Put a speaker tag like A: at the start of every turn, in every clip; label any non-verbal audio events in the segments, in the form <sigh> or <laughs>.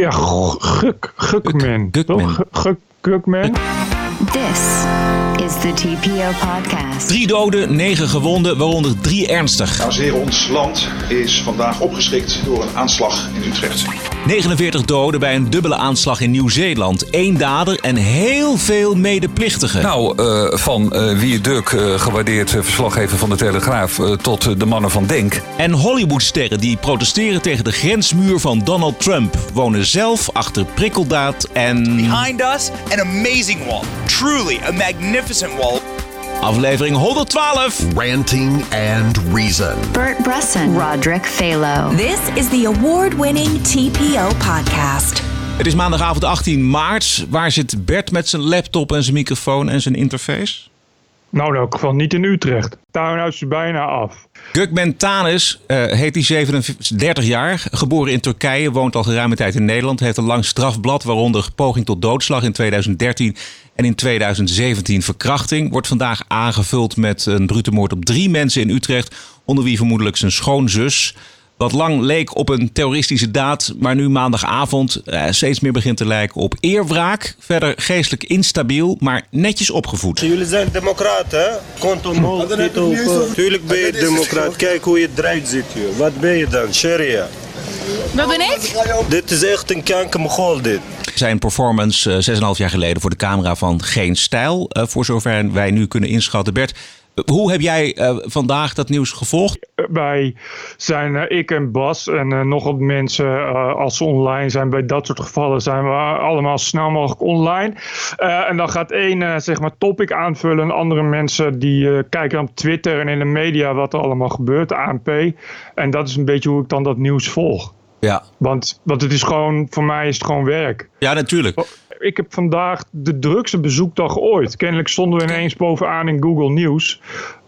A: Ja, Guk, Gukman.
B: Gukman.
A: Guk, Gukman.
C: This is the TPO podcast.
B: Drie doden, negen gewonden, waaronder drie ernstig.
D: En heren, ons land is vandaag opgeschrikt door een aanslag in Utrecht.
B: 49 doden bij een dubbele aanslag in Nieuw-Zeeland. Eén dader en heel veel medeplichtigen.
E: Nou, eh, van eh Wie Duk, eh, gewaardeerd verslaggever van de Telegraaf, tot de mannen van Denk.
B: En Hollywoodsterren die protesteren tegen de grensmuur van Donald Trump... wonen zelf achter prikkeldaad en...
F: Behind us, an amazing wall. Truly a magnificent wall.
B: Aflevering 112.
G: Ranting and Reason.
C: Bert Bresson, Roderick Phalo.
H: This is the award winning TPO podcast.
B: Het is maandagavond 18 maart. Waar zit Bert met zijn laptop en zijn microfoon en zijn interface?
A: Nou, in elk geval niet in Utrecht. Tuinhuis is bijna af.
B: Gugman Tanis eh, heet hij 37 jaar, geboren in Turkije, woont al geruime tijd in Nederland, heeft een lang strafblad, waaronder poging tot doodslag in 2013 en in 2017 verkrachting. Wordt vandaag aangevuld met een brute moord op drie mensen in Utrecht, onder wie vermoedelijk zijn schoonzus. Wat lang leek op een terroristische daad, maar nu maandagavond eh, steeds meer begint te lijken op eerwraak. Verder geestelijk instabiel, maar netjes opgevoed.
I: Jullie zijn democraten, hè? Omhoog, niet open. Tuurlijk ben je democraat. Kijk hoe je eruit ziet, joh. Wat ben je dan? Sharia.
H: Wat ben ik?
I: Dit is echt een kankermogol, dit.
B: Zijn performance eh, 6,5 jaar geleden voor de camera van Geen Stijl. eh, voor zover wij nu kunnen inschatten. Bert, eh, hoe heb jij eh, vandaag dat nieuws gevolgd?
A: Wij zijn, eh, ik en Bas en eh, nog wat mensen, als ze online zijn, bij dat soort gevallen zijn we allemaal snel mogelijk online. En dan gaat één zeg maar topic aanvullen. En andere mensen die kijken op Twitter en in de media wat er allemaal gebeurt, de ANP. En dat is een beetje hoe ik dan dat nieuws volg.
B: Ja,
A: Want, want het is gewoon, voor mij is het gewoon werk.
B: ja natuurlijk.
A: Ik heb vandaag de drukste bezoekdag ooit. Kennelijk stonden we ineens bovenaan in Google Nieuws.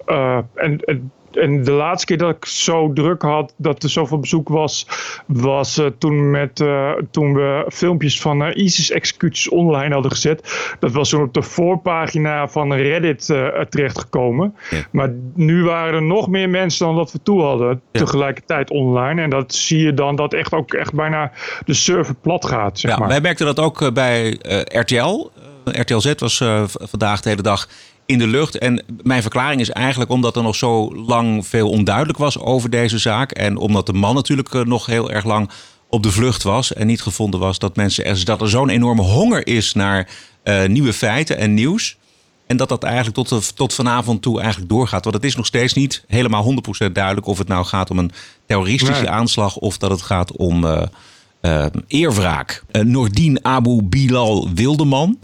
A: Eh, en, en, en de laatste keer dat ik zo druk had, dat er zoveel bezoek was, was eh, toen, met, eh, toen we filmpjes van eh, ISIS-executies online hadden gezet. Dat was toen op de voorpagina van Reddit terechtgekomen.
B: Ja.
A: Maar nu waren er nog meer mensen dan dat we toe hadden, tegelijkertijd online. En dat zie je dan dat echt ook echt bijna de server plat gaat, zeg
B: Ja,
A: maar.
B: wij merkten dat ook bij RTL. Eh, RTL Z was vandaag de hele dag in de lucht. En mijn verklaring is eigenlijk omdat er nog zo lang veel onduidelijk was over deze zaak. En omdat de man natuurlijk eh, nog heel erg lang op de vlucht was. En niet gevonden was dat, mensen er, dat er zo'n enorme honger is naar eh, nieuwe feiten en nieuws. En dat dat eigenlijk tot, de- tot vanavond toe eigenlijk doorgaat. Want het is nog steeds niet helemaal 100% duidelijk of het nou gaat om een terroristische
A: Nee.
B: aanslag of dat het gaat om eh, eh, eerwraak. Uh, Nordin Abu Bilal Wildeman.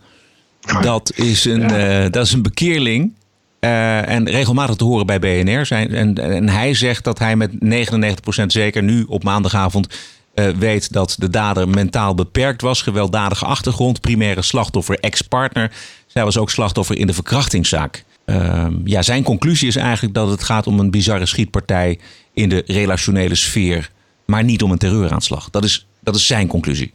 B: Dat is een, eh, dat is een bekeerling. eh, en regelmatig te horen bij BNR. Zijn, en, en hij zegt dat hij met 99% zeker nu op maandagavond eh, weet dat de dader mentaal beperkt was. Gewelddadige achtergrond, primaire slachtoffer, ex-partner. Zij was ook slachtoffer in de verkrachtingszaak. Ehm, ja, zijn conclusie is eigenlijk dat het gaat om een bizarre schietpartij in de relationele sfeer. Maar niet om een terreuraanslag. Dat is, dat is zijn conclusie.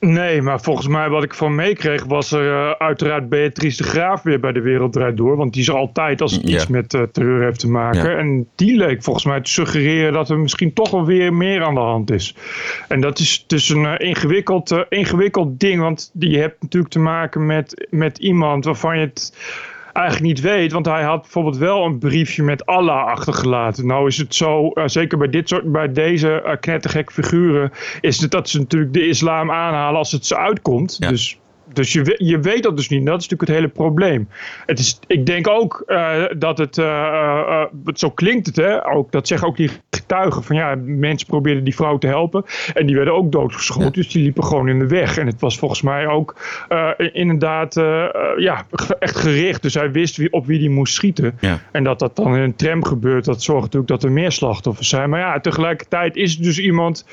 A: Nee, maar volgens mij wat ik van meekreeg was er eh, uiteraard Beatrice de Graaf weer bij de Wereld Draait Door. Want die is altijd als het iets met eh, terreur heeft te maken.
B: Ja.
A: En die leek volgens mij te suggereren dat er misschien toch wel weer meer aan de hand is. En dat is dus een eh, ingewikkeld, ingewikkeld ding. Want je hebt natuurlijk te maken met, met iemand waarvan je het eigenlijk niet weet. Want hij had bijvoorbeeld wel een briefje met Allah achtergelaten. Nou is het zo, eh, zeker bij, dit soort, bij deze uh, knettergek figuren... is het dat ze natuurlijk de islam aanhalen als het ze uitkomt.
B: Ja.
A: Dus, dus je, je weet dat dus niet. Dat is natuurlijk het hele probleem. Het is, ik denk ook eh, dat het, eh, eh, eh, zo klinkt het hè, ook, dat zeggen ook die getuigen. Van ja, mensen probeerden die vrouw te helpen. En die werden ook doodgeschoten. Dus die liepen gewoon in de weg. En het was volgens mij ook inderdaad ja, echt gericht. Dus hij wist wie, op wie die moest schieten.
B: Ja.
A: En dat dat dan in een tram gebeurt, dat zorgt natuurlijk dat er meer slachtoffers zijn. Maar ja, tegelijkertijd is het dus iemand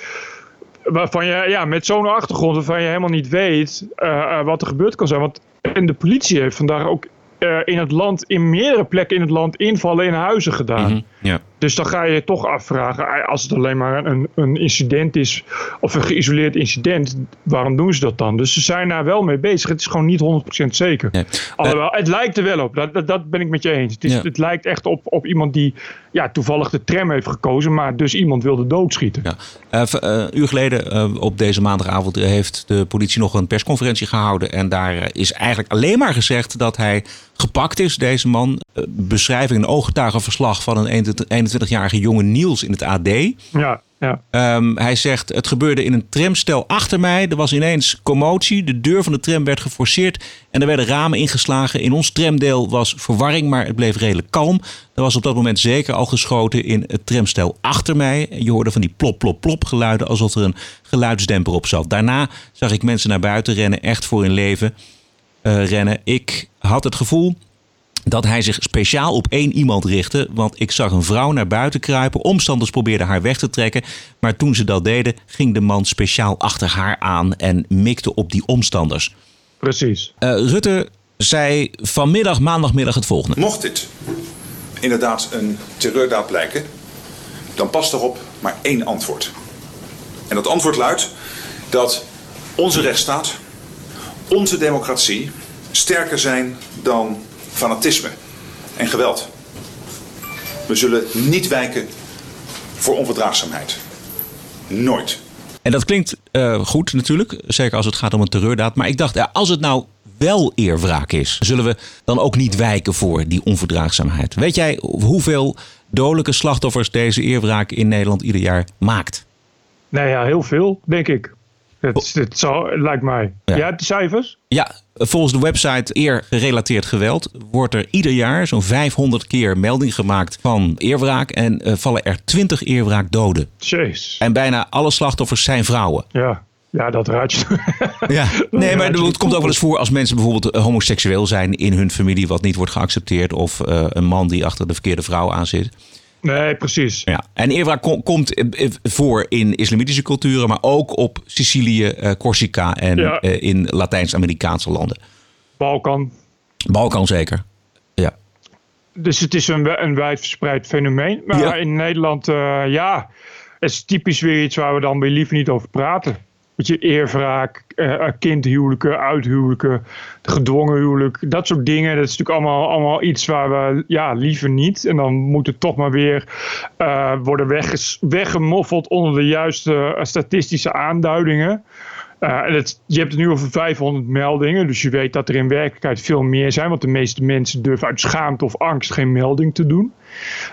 A: waarvan je ja, met zo'n achtergrond waarvan je helemaal niet weet eh, eh, wat er gebeurd kan zijn. Want en de politie heeft vandaag ook eh, in het land, in meerdere plekken in het land, invallen in huizen gedaan.
B: Mhm, Ja.
A: Dus dan ga je je toch afvragen, eh, als het alleen maar een, een incident is, of een geïsoleerd incident, waarom doen ze dat dan? Dus ze zijn daar wel mee bezig. Het is gewoon niet 100% zeker.
B: Nee.
A: Alhoewel, het lijkt er wel op. Dat, dat, dat ben ik met je eens. Het, is,
B: Ja.
A: het lijkt echt op, op iemand die ja, toevallig de tram heeft gekozen, maar dus iemand wilde doodschieten.
B: Ja. Eh, eh, een uur geleden, op deze maandagavond, heeft de politie nog een persconferentie gehouden. En daar is eigenlijk alleen maar gezegd dat hij gepakt is, deze man. Beschrijving, een ooggetuigenverslag van een 21-jarige jonge Niels in het AD.
A: Ja, ja.
B: Hij zegt, het gebeurde in een tramstel achter mij. Er was ineens commotie. De deur van de tram werd geforceerd en er werden ramen ingeslagen. In ons tramdeel was verwarring, maar het bleef redelijk kalm. Er was op dat moment zeker al geschoten in het tramstel achter mij. Je hoorde van die plop, plop, plop geluiden alsof er een geluidsdemper op zat. Daarna zag ik mensen naar buiten rennen, echt voor hun leven rennen. Ik had het gevoel dat hij zich speciaal op één iemand richtte. Want ik zag een vrouw naar buiten kruipen. Omstanders probeerden haar weg te trekken. Maar toen ze dat deden, ging de man speciaal achter haar aan en mikte op die omstanders.
A: Precies.
B: Eh, Rutte zei vanmiddag, maandagmiddag, het volgende.
D: Mocht dit inderdaad een terreurdaad blijken, dan past erop maar één antwoord. En dat antwoord luidt dat onze rechtsstaat, onze democratie sterker zijn dan fanatisme en geweld. We zullen niet wijken voor onverdraagzaamheid. Nooit.
B: En dat klinkt eh, goed natuurlijk, zeker als het gaat om een terreurdaad. Maar ik dacht, ja, als het nou wel eerwraak is, zullen we dan ook niet wijken voor die onverdraagzaamheid? Weet jij hoeveel dodelijke slachtoffers deze eerwraak in Nederland ieder jaar maakt?
A: Nou ja, heel veel, denk ik. Het, het, zal, lijkt mij.
B: Ja.
A: Ja, de cijfers?
B: Ja, volgens de website Eer gerelateerd geweld wordt er ieder jaar zo'n 500 keer melding gemaakt van eerwraak en eh, vallen er 20 eerwraakdoden.
A: Jeez.
B: En bijna alle slachtoffers zijn vrouwen.
A: Ja, ja dat raad je. <laughs>
B: Ja. Nee, maar het komt ook wel eens voor als mensen bijvoorbeeld eh, homoseksueel zijn in hun familie, wat niet wordt geaccepteerd, of eh, een man die achter de verkeerde vrouw aan zit.
A: Nee, precies.
B: Ja. En kom- komt eh, eh, voor in islamitische culturen, maar ook op Sicilië, eh, Corsica en
A: Ja.
B: in Latijns-Amerikaanse landen.
A: Balkan.
B: Balkan zeker. Ja.
A: Dus het is een, een wijdverspreid fenomeen. Maar
B: Ja.
A: in Nederland, eh, ja, het is typisch weer iets waar we dan weer liever niet over praten. Weet je, eerwraak, eh, kindhuwelijken, uithuwelijken, gedwongen huwelijk, dat soort dingen. Dat is natuurlijk allemaal, allemaal iets waar we ja, liever niet. En dan moet het toch maar weer eh, worden wegges- weggemoffeld onder de juiste eh, statistische aanduidingen. Eh, en het, je hebt het nu over 500 meldingen, dus je weet dat er in werkelijkheid veel meer zijn, want de meeste mensen durven uit schaamte of angst geen melding te doen.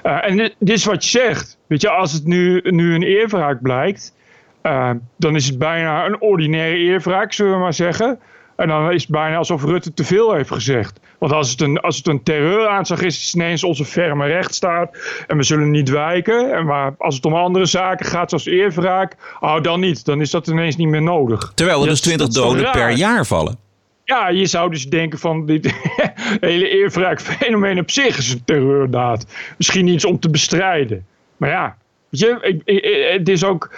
A: Eh, en dit, is wat je zegt. Weet je, als het nu, nu een eerwraak blijkt, eh, dan is het bijna een ordinaire eerwraak, zullen we maar zeggen. En dan is het bijna alsof Rutte te veel heeft gezegd. Want als het een, als het een terreuraanslag is, is het ineens onze ferme rechtsstaat. En we zullen niet wijken. En maar als het om andere zaken gaat, zoals eerwraak, oh, dan niet. Dan is dat ineens niet meer nodig.
B: Terwijl er dus 20
A: dat is toch
B: doden per jaar vallen.
A: Ja, je zou dus denken van dit <laughs> hele eerwraak-fenomeen op zich is een terreurdaad. Misschien iets om te bestrijden. Maar ja, weet je, ik, ik- ik- het is ook...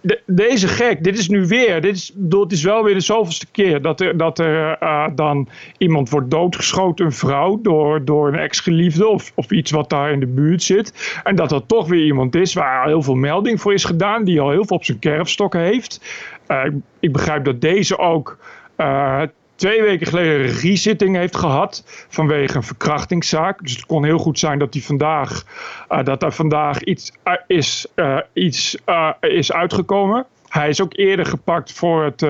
A: de- de- deze gek, dit is nu weer, dit is, bedoel, het is wel weer de zoveelste keer dat er, dat er eh, dan iemand wordt doodgeschoten, een vrouw, door, door een ex-geliefde of, of iets wat daar in de buurt zit. En dat dat toch weer iemand is waar heel veel melding voor is gedaan, die al heel veel op zijn kerfstok heeft. Eh, ik- ik begrijp dat deze ook eh, twee weken geleden een regiezitting heeft gehad vanwege een verkrachtingszaak. Dus het kon heel goed zijn dat, die vandaag, eh, dat er vandaag iets, eh, is, eh, iets is uitgekomen. Hij is ook eerder gepakt voor het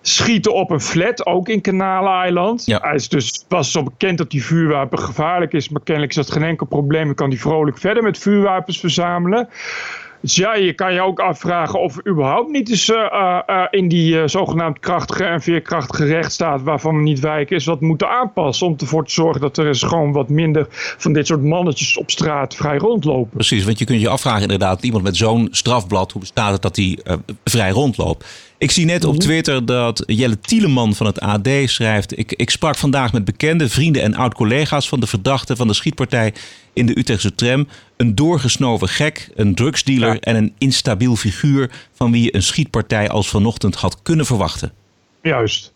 A: schieten op een flat, ook in Kanaleiland.
B: Ja.
A: Hij is dus, was zo bekend dat die vuurwapen gevaarlijk is, maar kennelijk is dat geen enkel probleem. Kan hij vrolijk verder met vuurwapens verzamelen. Dus ja, je kan je ook afvragen of we überhaupt niet eens eh, eh, eh, in die zogenaamd krachtige en veerkrachtige rechtsstaat waarvan we niet wijken, is wat moeten aanpassen. Om ervoor te zorgen dat er eens gewoon wat minder van dit soort mannetjes op straat vrij rondlopen.
B: Precies, want je kunt je afvragen inderdaad, iemand met zo'n strafblad, hoe bestaat het dat hij vrij rondloopt? Ik zie net op Twitter dat Jelle Tieleman van het AD schrijft... Ik, ik sprak vandaag met bekende vrienden en oud-collega's van de verdachte van de schietpartij in de Utrechtse tram. Een doorgesnoven gek, een drugsdealer
A: Ja.
B: en een instabiel figuur... van wie je een schietpartij als vanochtend had kunnen verwachten.
A: Juist.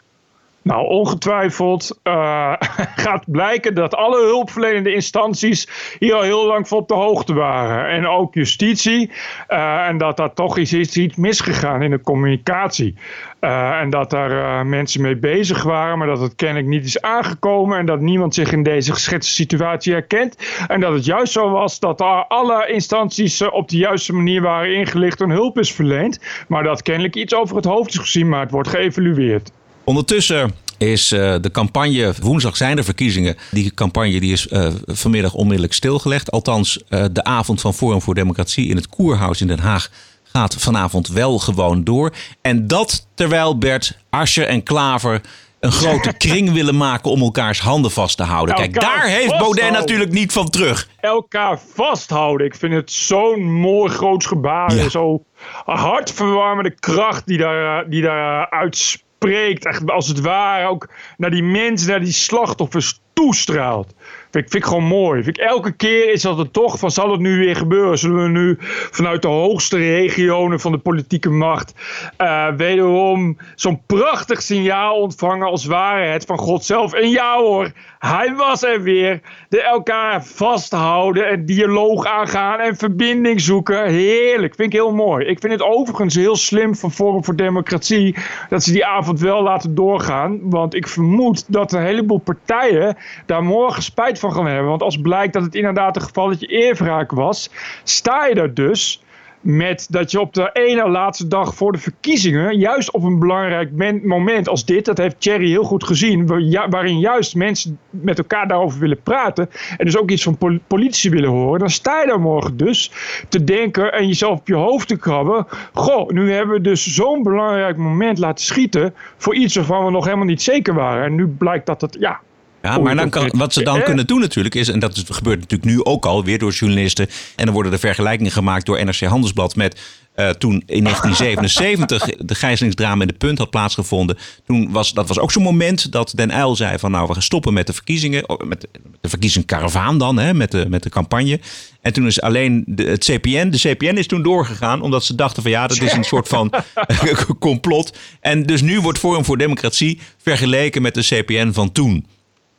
A: Nou, ongetwijfeld uh, <laughs> gaat blijken dat alle hulpverlenende instanties hier al heel lang van op de hoogte waren. En ook justitie. Uh, en dat daar toch is iets, iets misgegaan in de communicatie. Uh, en dat daar mensen mee bezig waren, maar dat het kennelijk niet is aangekomen. En dat niemand zich in deze geschetste situatie herkent. En dat het juist zo was dat alle instanties op de juiste manier waren ingelicht en hulp is verleend. Maar dat kennelijk iets over het hoofd is gezien, maar het wordt geëvalueerd.
B: Ondertussen is uh, de campagne, woensdag zijn er verkiezingen. Die campagne die is uh, vanmiddag onmiddellijk stilgelegd. Althans, uh, de avond van Forum voor Democratie in het Koerhuis in Den Haag gaat vanavond wel gewoon door. En dat terwijl Bert, Ascher en Klaver een grote <laughs> kring willen maken om elkaars handen vast te houden. Kijk, daar heeft Baudet natuurlijk niet van terug.
A: Elkaar vasthouden. Ik vind het zo'n mooi groots gebaar. Ja. Zo hartverwarmende kracht die daar, die daar uitspreekt spreekt, echt als het ware ook naar die mensen, naar die slachtoffers toestraalt. Vind ik, vind ik gewoon mooi. Vind ik, elke keer is dat het toch van zal het nu weer gebeuren? Zullen we nu vanuit de hoogste regionen van de politieke macht uh, wederom zo'n prachtig signaal ontvangen als ware het van God zelf? En ja hoor, hij was er weer. De elkaar vasthouden en dialoog aangaan en verbinding zoeken. Heerlijk, vind ik heel mooi. Ik vind het overigens heel slim van Forum voor Democratie dat ze die avond wel laten doorgaan. Want ik vermoed dat een heleboel partijen daar morgen spijt van gaan hebben. Want als blijkt dat het inderdaad een gevalletje eerwraak was, sta je er dus met dat je op de ene laatste dag voor de verkiezingen, juist op een belangrijk moment als dit, dat heeft Thierry heel goed gezien, waarin juist mensen met elkaar daarover willen praten en dus ook iets van politici willen horen, dan sta je daar morgen dus te denken en jezelf op je hoofd te krabben. Goh, nu hebben we dus zo'n belangrijk moment laten schieten voor iets waarvan we nog helemaal niet zeker waren. En nu blijkt dat het, ja,
B: ja, maar dan kan, wat ze dan kunnen doen natuurlijk is, en dat gebeurt natuurlijk nu ook al weer door journalisten, en dan worden er vergelijkingen gemaakt door NRC Handelsblad met uh, toen in <laughs> 1977 de gijzelingsdrama in de punt had plaatsgevonden. Toen was, dat was ook zo'n moment dat Den Uyl zei van nou we gaan stoppen met de verkiezingen, oh, met de verkiezingskaravaan dan, hè, met, de, met de campagne. En toen is alleen de, het CPN, de CPN is toen doorgegaan omdat ze dachten van ja dat is een <laughs> soort van <laughs> complot. En dus nu wordt Forum voor Democratie vergeleken met de CPN van toen.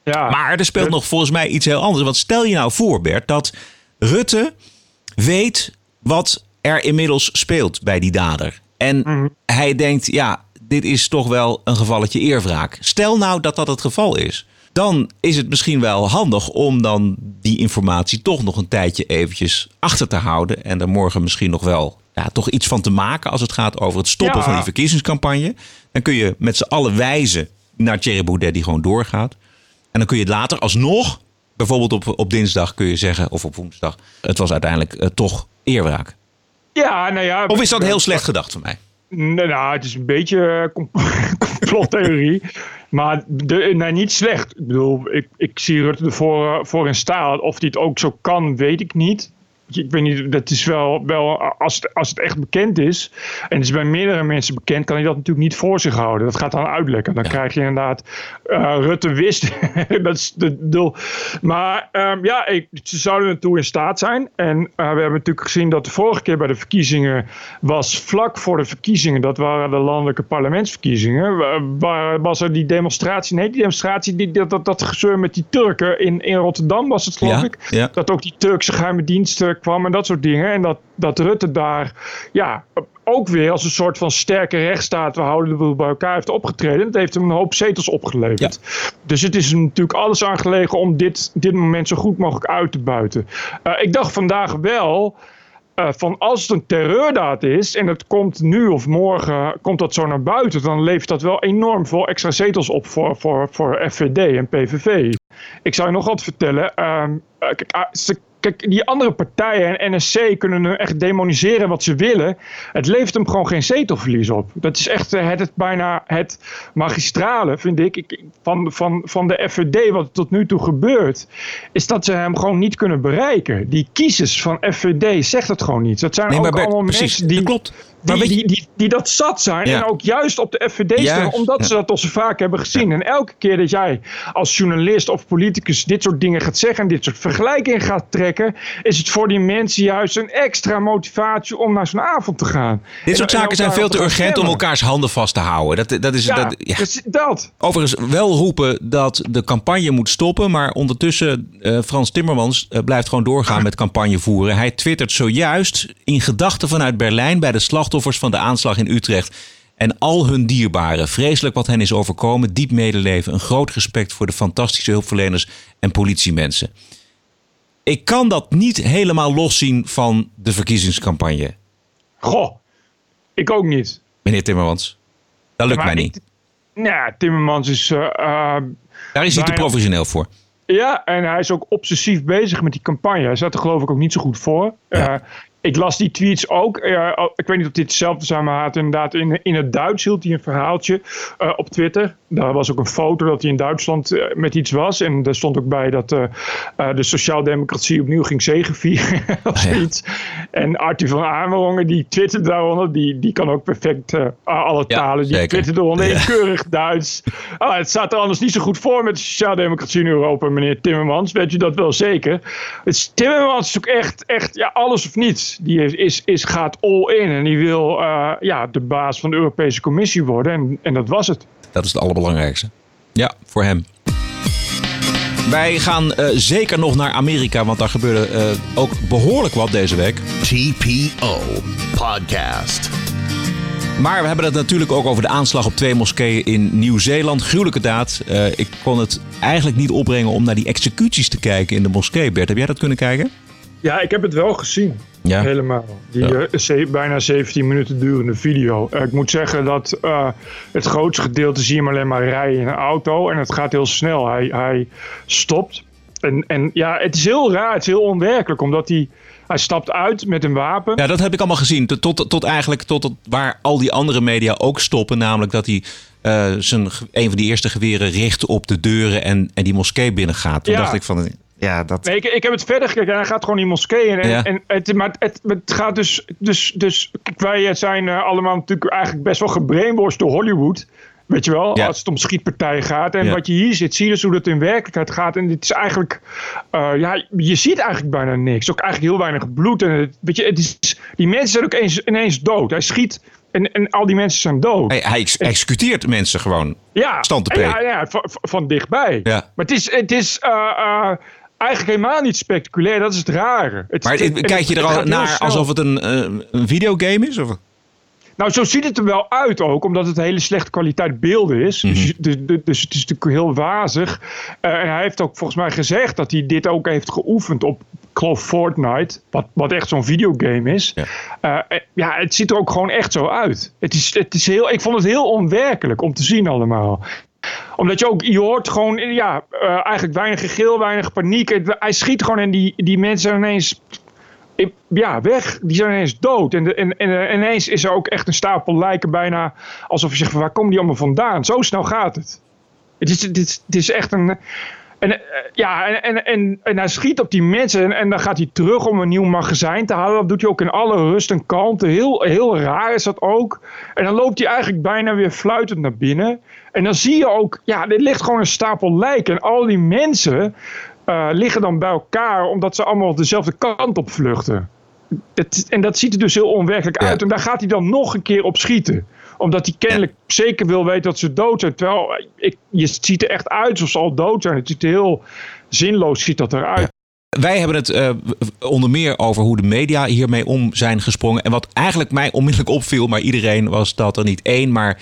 B: Ja. Maar er speelt nog volgens mij iets heel anders. Want stel je nou voor, Bert, dat Rutte weet wat er inmiddels speelt bij die dader. En mhm. hij denkt, ja, dit is toch wel een gevalletje eerwraak. Stel nou dat dat het geval is. Dan is het misschien wel handig om dan die informatie toch nog een tijdje eventjes achter te houden. En er morgen misschien nog wel ja, toch iets van te maken als het gaat over het stoppen van die verkiezingscampagne. Dan kun je met z'n allen wijzen naar Thierry Baudet die gewoon doorgaat. En dan kun je later alsnog, bijvoorbeeld op, op dinsdag kun je zeggen, of op woensdag, het was uiteindelijk uh, toch eerwraak.
A: Ja, nou ja.
B: Of is dat heel slecht gedacht van mij?
A: Nou, het is een beetje <laughs> complottheorie. maar de, nee, niet slecht. Ik bedoel, ik, ik zie Rutte ervoor voor in staat. Of hij het ook zo kan, weet ik niet ik weet niet, dat is wel, wel als, het, als het echt bekend is, en het is bij meerdere mensen bekend, kan hij dat natuurlijk niet voor zich houden. Dat gaat dan uitlekken. Dan krijg je inderdaad, uh, Rutte wist, <laughs> dat is de doel. Maar um, ja, ik, ze zouden ertoe in staat zijn. En uh, we hebben natuurlijk gezien dat de vorige keer bij de verkiezingen was vlak voor de verkiezingen, dat waren de landelijke parlementsverkiezingen, waar was er die demonstratie, nee, die demonstratie, die, dat, dat, dat gezeur met die Turken in, in Rotterdam was het geloof ik. Ja. Dat ook die Turkse geheime diensten kwam en dat soort dingen. En dat, dat Rutte daar ja, ook weer als een soort van sterke rechtsstaat, we houden de boel bij elkaar, heeft opgetreden. Dat heeft hem een hoop zetels opgeleverd. Dus het is natuurlijk alles aangelegen om dit, dit moment zo goed mogelijk uit te buiten. Uh, ik dacht vandaag wel. Uh, van als het een terreurdaad is en het komt nu of morgen komt dat zo naar buiten, dan levert dat wel enorm veel extra zetels op voor, voor, voor FVD en PVV. Ik zou je nog wat vertellen. Uh, kijk, ah, ze Kijk, die andere partijen en NSC kunnen nu echt demoniseren wat ze willen. Het levert hem gewoon geen zetelverlies op. Dat is echt eh, het, het bijna het magistrale, vind ik, van, van, van de FVD, wat tot nu toe gebeurt. Is dat ze hem gewoon niet kunnen bereiken. Die kiezers van FVD zegt het gewoon niet. Dat zijn ook allemaal mensen die.
B: klopt
A: die, die, die, die, dat zat zijn. En ook juist op de FVD stemmen. Omdat ze dat al zo vaak hebben gezien. En elke keer dat jij als journalist of politicus dit soort dingen gaat zeggen. En dit soort vergelijkingen gaat trekken is het voor die mensen juist een extra motivatie om naar zo'n avond te gaan.
B: Dit soort
A: En- en
B: zaken zijn veel te urgent om elkaars handen vast te houden. Dat, dat is,
A: Ja,
B: dat, ja.
A: dus dat.
B: Overigens wel roepen dat de campagne moet stoppen. Maar ondertussen, eh, Frans Timmermans eh, blijft gewoon doorgaan met campagne voeren. Hij twittert zojuist in gedachten vanuit Berlijn bij de slachtoffers van de aanslag in Utrecht. En al hun dierbaren. Vreselijk wat hen is overkomen. Diep medeleven. Een groot respect voor de fantastische hulpverleners en politiemensen. Ik kan dat niet helemaal loszien van de verkiezingscampagne.
A: Goh, ik ook niet.
B: Meneer Timmermans. Dat lukt mij niet.
A: Nou, Timmermans is... eh, eh,
B: Daar is hij te professioneel voor.
A: Ja, en hij is ook obsessief bezig met die campagne. Hij zat er geloof ik ook niet zo goed voor.
B: Ja.
A: Eh, ik las die tweets ook. Oh, ik weet niet of dit hetzelfde zijn, maar hij had inderdaad in, in het Duits hield hij een verhaaltje eh, op Twitter. Daar was ook een foto dat hij in Duitsland eh, met iets was. En daar stond ook bij dat eh, de sociaaldemocratie opnieuw ging zegevieren. <laughs> of
B: Ja.
A: iets. En Arthur van Amerongen, die twittert daaronder. Die, die kan ook perfect alle
B: Ja,
A: talen. Die eronder in
B: Ja.
A: keurig Duits. Ah, het staat er anders niet zo goed voor met de sociaaldemocratie in Europa, meneer Timmermans. Weet je dat wel zeker? Het Timmermans is ook echt, echt ja, alles of niets. Die is, is, is, gaat all in en die wil eh, ja, de baas van de Europese Commissie worden. En, en dat was het.
B: Dat is het allerbelangrijkste. Ja, voor hem. Wij gaan eh, zeker nog naar Amerika, want daar gebeurde eh, ook behoorlijk wat deze week.
G: TPO Podcast.
B: Maar we hebben het natuurlijk ook over de aanslag op twee moskeeën in Nieuw-Zeeland. Gruwelijke daad. Eh, ik kon het eigenlijk niet opbrengen om naar die executies te kijken in de moskee. Bert, heb jij dat kunnen kijken?
A: Ja, ik heb het wel gezien.
B: Ja.
A: Helemaal. Die
B: Ja.
A: eh, bijna 17 minuten durende video. Eh, ik moet zeggen dat eh, het grootste gedeelte zie je hem alleen maar rijden in een auto. En het gaat heel snel. Hij, hij stopt. En, en ja, het is heel raar. Het is heel onwerkelijk. Omdat hij, hij stapt uit met een wapen.
B: Ja, dat heb ik allemaal gezien. Tot, tot, tot eigenlijk tot waar al die andere media ook stoppen. Namelijk dat hij eh, zijn, een van die eerste geweren richt op de deuren en, en die moskee binnengaat. Toen
A: Ja.
B: dacht ik van, ja, dat...
A: Nee, ik, ik heb het verder gekeken en hij gaat gewoon in moskeeën. En,
B: Ja.
A: en het, maar het, het gaat dus. dus, dus wij zijn eh, allemaal natuurlijk eigenlijk best wel gebrainwashed door Hollywood. Weet je wel,
B: Ja.
A: als het om schietpartijen gaat. En
B: Ja.
A: wat je hier ziet, zie je dus hoe dat in werkelijkheid gaat. En dit is eigenlijk, eh, ja, je ziet eigenlijk bijna niks. Ook eigenlijk heel weinig bloed. En het, weet je, het is, die mensen zijn ook eens, ineens dood. Hij schiet en, en al die mensen zijn dood.
B: Hij, hij ex- executeert mensen gewoon.
A: Ja,
B: Stand te
A: ja, ja, van, van dichtbij.
B: Ja.
A: Maar het is, het is eh, eigenlijk helemaal niet spectaculair. Dat is het rare. Het,
B: Maar
A: het-
B: het-
A: het-
B: kijk je er al naar alsof het een, eh, een videogame is? Of?
A: Nou, zo ziet het er wel uit ook, omdat het een hele slechte kwaliteit beelden is.
B: Mhm.
A: dus, je- dus, dus, dus het is natuurlijk heel wazig. Eh, en hij heeft ook volgens mij gezegd dat hij dit ook heeft geoefend op, geloof, Fortnite. Wat, wat echt zo'n videogame is.
B: Ja.
A: Ja. ja, het ziet er ook gewoon echt zo uit. Het is, het is heel, ik vond het heel onwerkelijk om te zien allemaal omdat je ook, je hoort gewoon, ja, eh, eigenlijk weinig gegil, weinig paniek. Hij schiet gewoon en die, die mensen ineens, ja, weg. Die zijn ineens dood. En, de, en, en eh, ineens is er ook echt een stapel lijken bijna alsof je zegt, waar komen die allemaal vandaan? Zo snel gaat het. Het is, het is, het is echt een... En, eh, ja, en, en, en, en hij schiet op die mensen en, en dan gaat hij terug om een nieuw magazijn te halen. Dat doet hij ook in alle rust en kalmte. Heel, heel raar is dat ook. En dan loopt hij eigenlijk bijna weer fluitend naar binnen. En dan zie je ook, ja, er ligt gewoon een stapel lijken. En al die mensen eh, liggen dan bij elkaar omdat ze allemaal dezelfde kant op vluchten. Dat, en dat ziet er dus heel onwerkelijk
B: Ja.
A: uit. En daar gaat hij dan nog een keer op schieten. Omdat hij kennelijk zeker wil weten dat ze dood zijn. Terwijl ik, je ziet er echt uit alsof ze al dood zijn. Het ziet er heel zinloos ziet dat eruit.
B: Wij hebben het eh, onder meer over hoe de media hiermee om zijn gesprongen. En wat eigenlijk mij onmiddellijk opviel, maar iedereen was dat er niet één, maar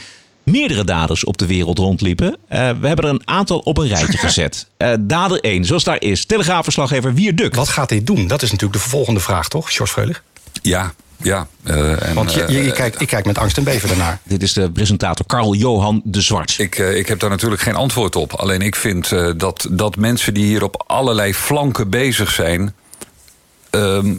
B: meerdere daders op de wereld rondliepen. Eh, we hebben er een aantal op een rijtje <laughs> gezet. Eh, dader 1, zoals daar is. Telegraafverslaggever Wierduk.
J: Wat gaat hij doen? Dat is natuurlijk de volgende vraag, toch, George Freulich?
E: Ja, ja. eh, en,
J: Want je, je, je kijkt, ik kijk met angst en beven ernaar.
B: Dit is de presentator Carl-Johan de Zwart.
E: Ik, eh, ik heb daar natuurlijk geen antwoord op. Alleen ik vind eh, dat, dat mensen die hier op allerlei flanken bezig zijn. Ehm,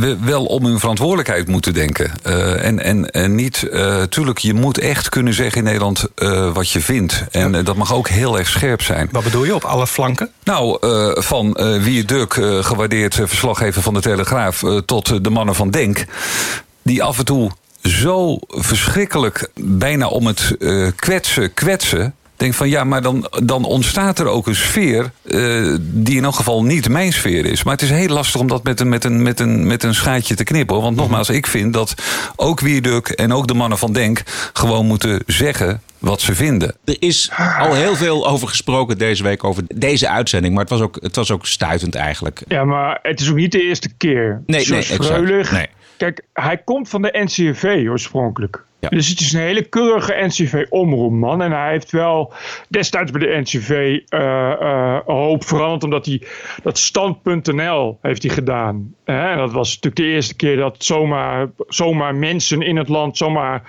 E: we- wel om hun verantwoordelijkheid moeten denken. Eh, en, en, en niet, eh tuurlijk, je moet echt kunnen zeggen in Nederland eh, wat je vindt. En dat mag ook heel erg scherp zijn.
J: Wat bedoel je op alle flanken?
E: Nou, van Wie Duk, gewaardeerd verslaggever van de Telegraaf, tot de mannen van Denk. Die af en toe zo verschrikkelijk bijna om het kwetsen, kwetsen. Denk van ja, maar dan, dan ontstaat er ook een sfeer eh, die in elk geval niet mijn sfeer is. Maar het is heel lastig om dat met een, met een, met een, met een schaatje te knippen. Want nogmaals, ik vind dat ook Wierduk en ook de mannen van Denk gewoon moeten zeggen wat ze vinden.
B: Er is al heel veel over gesproken deze week over deze uitzending. Maar het was ook, het was ook stuitend eigenlijk.
A: Ja, maar het is ook niet de eerste keer.
B: Nee,
A: George
B: nee, exact. Nee.
A: Kijk, hij komt van de NCRV oorspronkelijk. Dus het is een hele keurige NCV-omroepman. En hij heeft wel destijds bij de NCV eh, eh, een hoop veranderd. Omdat hij dat stand.nl heeft hij gedaan. Hè, En dat was natuurlijk de eerste keer dat zomaar, zomaar mensen in het land zomaar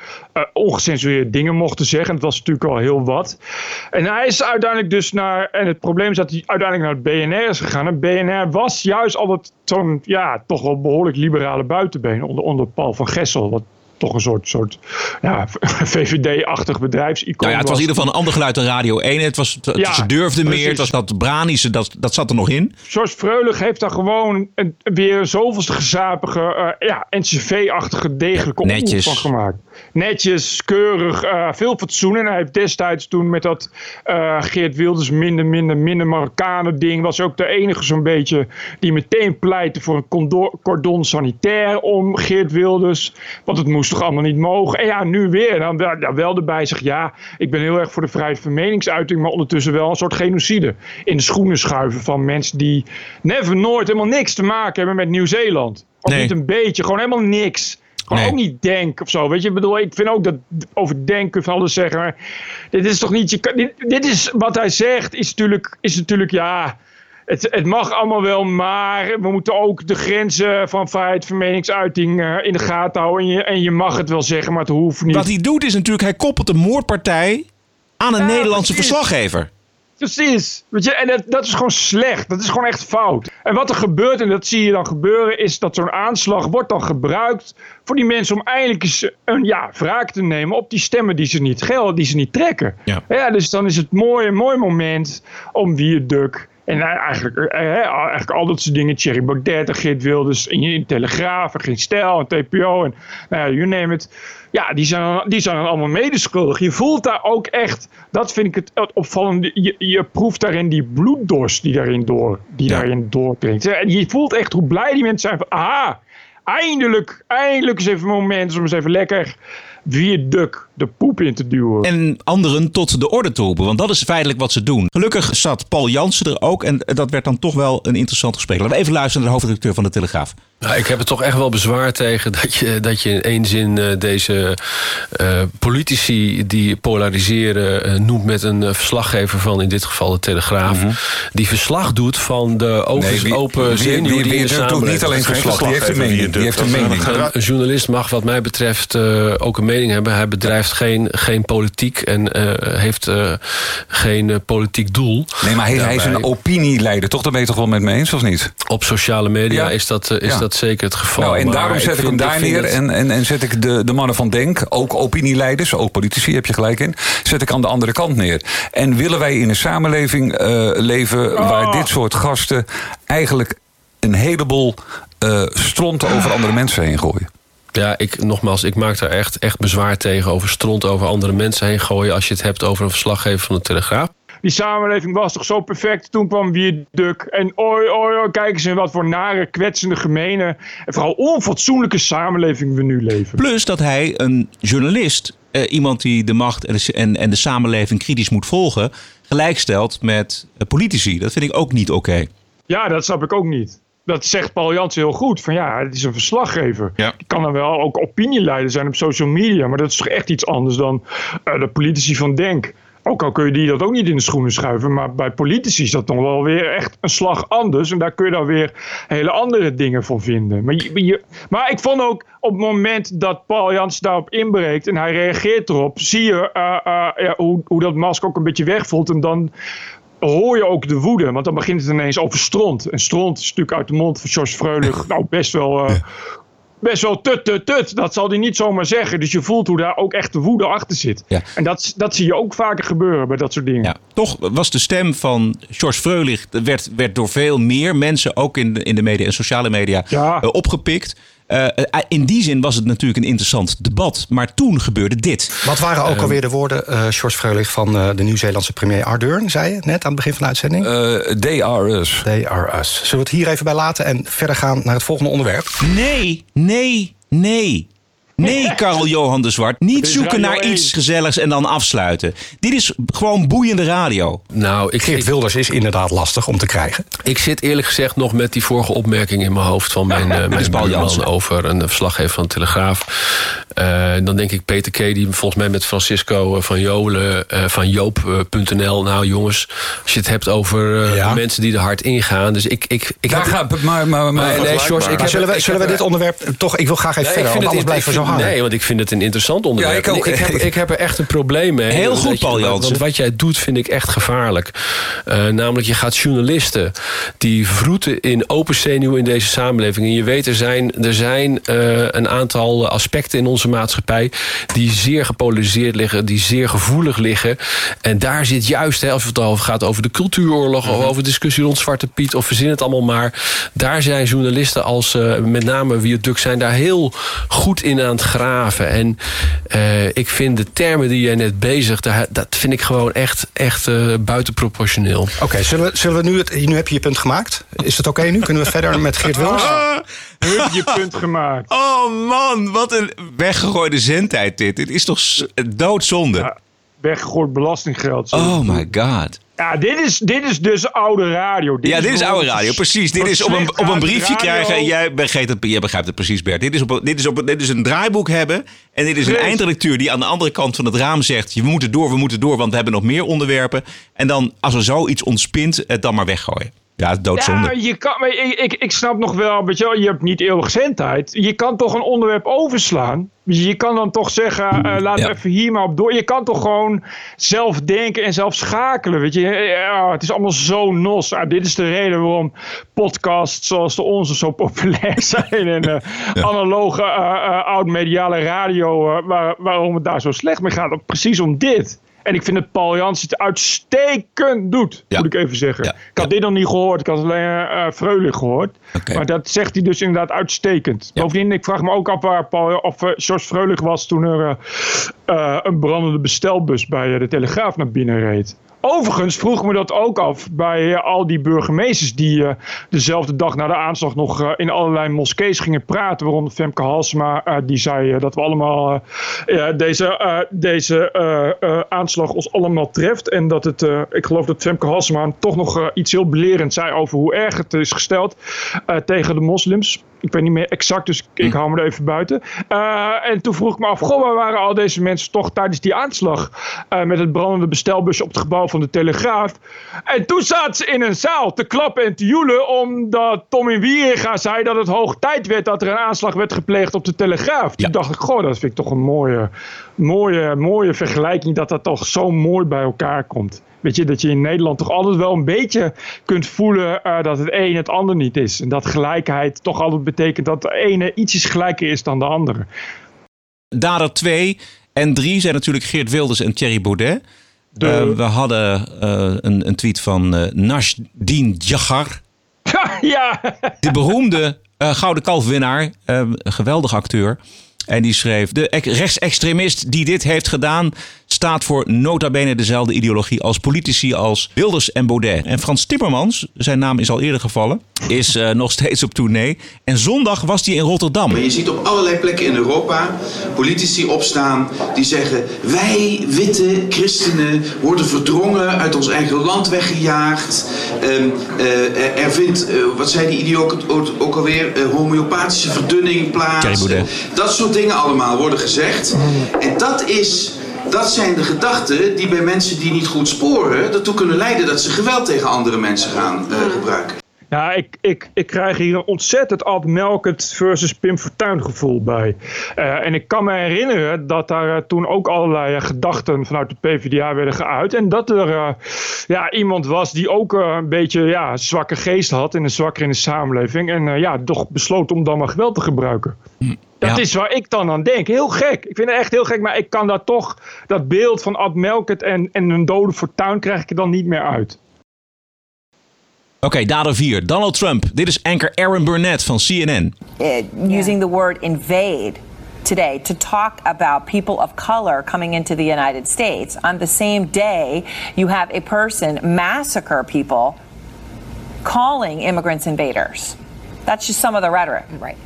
A: ongecensureerde dingen mochten zeggen. Dat was natuurlijk al heel wat. En hij is uiteindelijk dus naar. En het probleem is dat hij uiteindelijk naar het BNR is gegaan. En BNR was juist altijd zo'n ja, toch wel behoorlijk liberale buitenbeen onder, onder Paul van Gessel. Wat toch een soort, soort ja, <laughs> VVD-achtig bedrijfsicoon
B: Nou ja, het was in ieder geval een ander geluid dan Radio 1. Het was, het,
A: Ja,
B: ze durfden meer. Het was dat Branische, dat, dat zat er nog in.
A: George Freulich heeft daar gewoon een, weer zoveelste gezapige, eh, ja, NCV-achtige, degelijke
B: Netjes.
A: van gemaakt. Netjes, keurig, eh, veel fatsoen. En hij heeft destijds toen met dat eh, Geert Wilders minder, minder, minder Marokkanen ding... was ook de enige zo'n beetje die meteen pleitte voor een cordon sanitair om Geert Wilders. Want het moest toch allemaal niet mogen. En ja, nu weer. Dan wel, ja, wel erbij zegt, ja, ik ben heel erg voor de vrijheid van meningsuiting... maar ondertussen wel een soort genocide in de schoenen schuiven van mensen die never, nooit helemaal niks te maken hebben met Nieuw-Zeeland. Of
B: Nee.
A: niet een beetje, gewoon helemaal niks. Gewoon
B: Nee.
A: ook niet denk of zo. Weet je, ik bedoel, ik vind ook dat over denken van alles zeggen. Maar dit is toch niet. Je, kan- dit, dit is wat hij zegt, is natuurlijk, is natuurlijk ja. Het, het mag allemaal wel, maar we moeten ook de grenzen van vrijheid van meningsuiting eh, in de gaten houden. En je, en je mag het wel zeggen, maar het hoeft niet.
B: Wat hij doet is natuurlijk, hij koppelt een moordpartij aan een
A: Ja,
B: Nederlandse
A: precies.
B: verslaggever.
A: Precies. Weet je, en dat, dat is gewoon slecht. Dat is gewoon echt fout. En wat er gebeurt, en dat zie je dan gebeuren, is dat zo'n aanslag wordt dan gebruikt voor die mensen om eindelijk eens een ja, wraak te nemen op die stemmen die ze niet gelden, die ze niet trekken.
B: Ja.
A: dus dan is het mooi, een mooi moment om Wierduk en nou, eigenlijk, eh, eh, eigenlijk al dat soort dingen. Thierry Baudet en Geert Wilders in, in Telegraaf en Geen Stijl en TPO en nou you name it. Ja, die zijn, die zijn allemaal medeschuldig. Je voelt daar ook echt, dat vind ik het, het opvallende. Je, je proeft daarin die bloeddorst die daarin, door, die
B: Ja.
A: daarin doordringt. En je voelt echt hoe blij die mensen zijn van, aha, eindelijk, eindelijk is even een moment om eens even lekker Wierduk de poep in te duwen.
B: En anderen tot de orde te roepen. Want dat is feitelijk wat ze doen. Gelukkig zat Paul Jansen er ook. En dat werd dan toch wel een interessant gesprek. Laten we even luisteren naar de hoofdredacteur van de Telegraaf.
K: Nou, ik heb er toch echt wel bezwaar tegen dat je, dat je in één zin eh, deze eh, politici die polariseren eh, noemt met een verslaggever van in dit geval de Telegraaf. Die verslag doet van de overigens
E: Mhm. wie-
K: open zenuw
E: wie-
K: die
E: wie doet niet alleen verslag, die heeft een mening. Die heeft een mening.
K: Een, een journalist mag wat mij betreft eh, ook een mening hebben. Hij bedrijft geen, geen politiek en eh, heeft eh, geen eh, politiek doel.
E: Nee, maar hij, hij is een opinieleider, toch? Daar ben je toch wel met me eens, of niet?
K: Op sociale media
E: Ja.
K: is, dat, is
E: Ja.
K: dat zeker het geval.
E: Nou, en
K: Maar
E: daarom zet ik, hem daar neer.
K: het-
E: En, en, en zet ik de, de mannen van Denk, ook opinieleiders, ook politici, heb je gelijk in, zet ik aan de andere kant neer. En willen wij in een samenleving eh, leven waar dit soort gasten eigenlijk een heleboel eh stronten over andere mensen heen gooien?
K: Ja, ik, nogmaals, ik maak daar echt, echt bezwaar tegen over stront over andere mensen heen gooien. Als je het hebt over een verslaggever van de Telegraaf.
A: Die samenleving was toch zo perfect. Toen kwam Wierduk. En oi, oi, oi, kijk eens in wat voor nare, kwetsende, gemene... en vooral onfatsoenlijke samenleving we nu leven.
B: Plus dat hij een journalist, eh, iemand die de macht en de, en, en de samenleving kritisch moet volgen, gelijkstelt met eh, politici. Dat vind ik ook niet oké.
A: Ja, dat snap ik ook niet. Dat zegt Paul Jansen heel goed. Van ja, het is een verslaggever.
B: Ja.
A: Die kan dan wel ook opinieleider zijn op social media. Maar dat is toch echt iets anders dan eh, de politici van Denk. Ook al kun je die dat ook niet in de schoenen schuiven. Maar bij politici is dat nog wel weer echt een slag anders. En daar kun je dan weer hele andere dingen van vinden. Maar, je, je- maar ik vond ook op het moment dat Paul Jansen daarop inbreekt. En hij reageert erop. Zie je eh, eh, ja, hoe, hoe dat masker ook een beetje wegvoelt. En dan hoor je ook de woede. Want dan begint het ineens over stront. En stront is natuurlijk uit de mond van George Freulich nou best wel... eh, Best wel tut, tut, tut. Dat zal hij niet zomaar zeggen. Dus je voelt hoe daar ook echt de woede achter zit.
B: Ja.
A: En dat, dat zie je ook vaker gebeuren bij dat soort dingen.
B: Ja, toch was de stem van George Freulich werd, werd door veel meer mensen, ook in de, in de media en sociale media,
A: Ja.
B: eh, opgepikt. Eh, eh, in die zin was het natuurlijk een interessant debat. Maar toen gebeurde dit.
J: Wat waren ook
B: Ehm,
J: alweer de woorden, eh George Freulich, van eh, de Nieuw-Zeelandse premier Ardern, zei je net aan het begin van de uitzending?
E: they are us.
J: They are us. Zullen we het hier even bij laten en verder gaan naar het volgende onderwerp?
B: Nee, nee, nee. Nee, Karel Johan de Zwart. Niet zoeken naar
K: 1.
B: iets gezelligs en dan afsluiten. Dit is gewoon boeiende radio.
K: Nou, ik,
J: Geert Wilders is inderdaad lastig om te krijgen.
K: Ik zit eerlijk gezegd nog met die vorige opmerking in mijn hoofd van mijn, eh, buurman
B: Jansen.
K: over een verslaggever van de Telegraaf. Eh, dan denk ik Peter K. die volgens mij met Francisco eh, van Jolen eh, van Joop.nl. Nou jongens, als je het hebt over eh,
J: Ja.
K: mensen die er hard ingaan. Dus ik, ik, ik
E: Daar gaat, maar, maar, maar,
K: Nee, nee, George, ik
J: Maar
K: heb-
J: zullen we,
K: ik
J: zullen we
K: heb-
J: dit onderwerp toch... Ik wil graag even
K: Nee,
J: verder,
K: ik
J: want
K: vind
J: anders
K: het,
J: blijven zo hangen.
K: Nee, want ik vind het een interessant onderwerp.
E: Ja, ik ook.
K: Ik, heb, ik heb er echt een probleem mee.
B: Heel goed, Paul
K: want-
B: Jansen.
K: Want wat jij doet vind ik echt gevaarlijk. Eh, namelijk, je gaat journalisten die vroeten in open zenuw in deze samenleving. En je weet, er zijn, er zijn eh, een aantal aspecten in onze maatschappij... die zeer gepolariseerd liggen, die zeer gevoelig liggen. En daar zit juist, hè, als het al gaat over de cultuuroorlog... of over discussie rond Zwarte Piet, of verzin het allemaal maar... daar zijn journalisten als eh, met name Wie het Duk zijn... daar heel goed in aan het graven. En eh, ik vind de termen die jij net bezigt... daar- dat vind ik gewoon echt, echt eh, buitenproportioneel.
J: Oké, zullen, we, zullen we nu... Het, nu heb je je punt gemaakt. Is het oké nu? Kunnen we verder met Geert? <laughs>
A: Nu heb je je punt gemaakt.
B: Oh man, wat een weggegooide zendtijd dit. Dit is toch doodzonde.
A: Ja, weggegooid belastinggeld. zo.
B: Oh my god.
A: Ja, dit is, dit is dus oude radio.
B: Ja, dit is oude radio, precies. Dit is op een, op een briefje
A: radio.
B: krijgen en jij begrijpt het, jij begrijpt het precies, Bert. Dit is, op, een- dit, is op, dit is een draaiboek hebben en dit is een
A: Precies.
B: eindredacteur die aan de andere kant van het raam zegt... we moeten door, we moeten door, want we hebben nog meer onderwerpen. En dan, als er zoiets ontspint, het dan maar weggooien. Ja, doodzonde.
A: Ja, je kan, maar ik, ik, ik snap nog wel, weet je, wel, je hebt niet eeuwig zendtijd. Je kan toch een onderwerp overslaan. Je kan dan toch zeggen, eh laat
B: Ja.
A: even hier maar op door. Je kan toch gewoon zelf denken en zelf schakelen, weet je. Ja, het is allemaal zo nos. Ah, dit is de reden waarom podcasts zoals de onze zo populair <laughs> zijn. En eh, analoge eh, eh, oud-mediale radio, eh, waar, waarom het daar zo slecht mee gaat. Precies om dit. En ik vind dat Paul Jans het uitstekend doet,
B: Ja.
A: moet ik even zeggen.
B: Ja.
A: Ik had dit nog niet gehoord. Ik had alleen eh Freulich gehoord. Maar dat zegt hij dus inderdaad uitstekend. Bovendien, ik vraag me ook af waar Paul, of eh, George Freulich was toen er eh, een brandende bestelbus bij de Telegraaf naar binnen reed. Overigens vroeg me dat ook af bij al die burgemeesters die dezelfde dag na de aanslag nog in allerlei moskees gingen praten. Waaronder Femke Halsema, eh, die zei dat we allemaal deze, deze aanslag ons allemaal treft. En dat het, eh, ik geloof dat Femke Halsema toch nog eh, iets heel belerend zei over hoe erg het is gesteld eh, tegen de moslims. Ik weet niet meer exact, dus ik, ik hou me er even buiten. Eh, en toen vroeg ik me af, goh, waar waren al deze mensen toch tijdens die aanslag eh, met het brandende bestelbusje op het gebouw van de Telegraaf? En toen zaten ze in een zaal te klappen en te joelen omdat Tommy Wieringa zei dat het hoog tijd werd dat er een aanslag werd gepleegd op de Telegraaf. Toen
B: Ja.
A: dacht ik, goh, dat vind ik toch een mooie, mooie, mooie vergelijking dat dat toch zo mooi bij elkaar komt. Weet je, dat je in Nederland toch altijd wel een beetje kunt voelen eh, dat het een het ander niet is. En dat gelijkheid toch altijd betekent dat de ene ietsjes gelijker is dan de andere.
B: Dader 2 en 3 zijn natuurlijk Geert Wilders en Thierry Baudet.
A: De-
B: Eh, we hadden eh, een, een tweet van eh Nashdin Djagar. <laughs>
A: ja,
B: De beroemde Gouden Kalfwinnaar, een geweldige acteur. En die schreef: De ex- rechtsextremist die dit heeft gedaan, staat voor nota bene dezelfde ideologie als politici als Wilders en Baudet. En Frans Timmermans, zijn naam is al eerder gevallen, is eh, nog steeds op tournee. En zondag was hij in Rotterdam.
L: Maar je ziet op allerlei plekken in Europa politici opstaan die zeggen: wij witte christenen worden verdrongen uit ons eigen land weggejaagd. Ehm, eh, er- vindt, eh, wat zei die idioot ook, ook alweer, homeopathische verdunning plaats. Dat soort dingen allemaal worden gezegd. En dat is. Dat zijn de gedachten die bij mensen die niet goed sporen ertoe kunnen leiden dat ze geweld tegen andere mensen gaan eh, gebruiken.
A: Ja, ik, ik, ik krijg hier een ontzettend Ad Melkert versus Pim Fortuyn gevoel bij. Eh, en ik kan me herinneren dat daar eh, toen ook allerlei eh, gedachten vanuit de PvdA werden geuit. En dat er ja, iemand was die ook een beetje ja, zwakke geest had en een zwakker in de samenleving. En ja, toch besloot om dan maar geweld te gebruiken. Dat
B: Ja.
A: is waar ik dan aan denk. Heel gek. Ik vind het echt heel gek. Maar ik kan daar toch dat beeld van Ad Melkert en, en een dode Fortuyn krijg ik er dan niet meer uit.
B: Oké, dader 4. Donald Trump. Dit is anchor Aaron Burnett van CNN.
M: uh, using the word invade today to talk about people of color coming into the United States. On the same day, you have a person massacre people calling immigrants invaders. That's just some of the rhetoric. Right.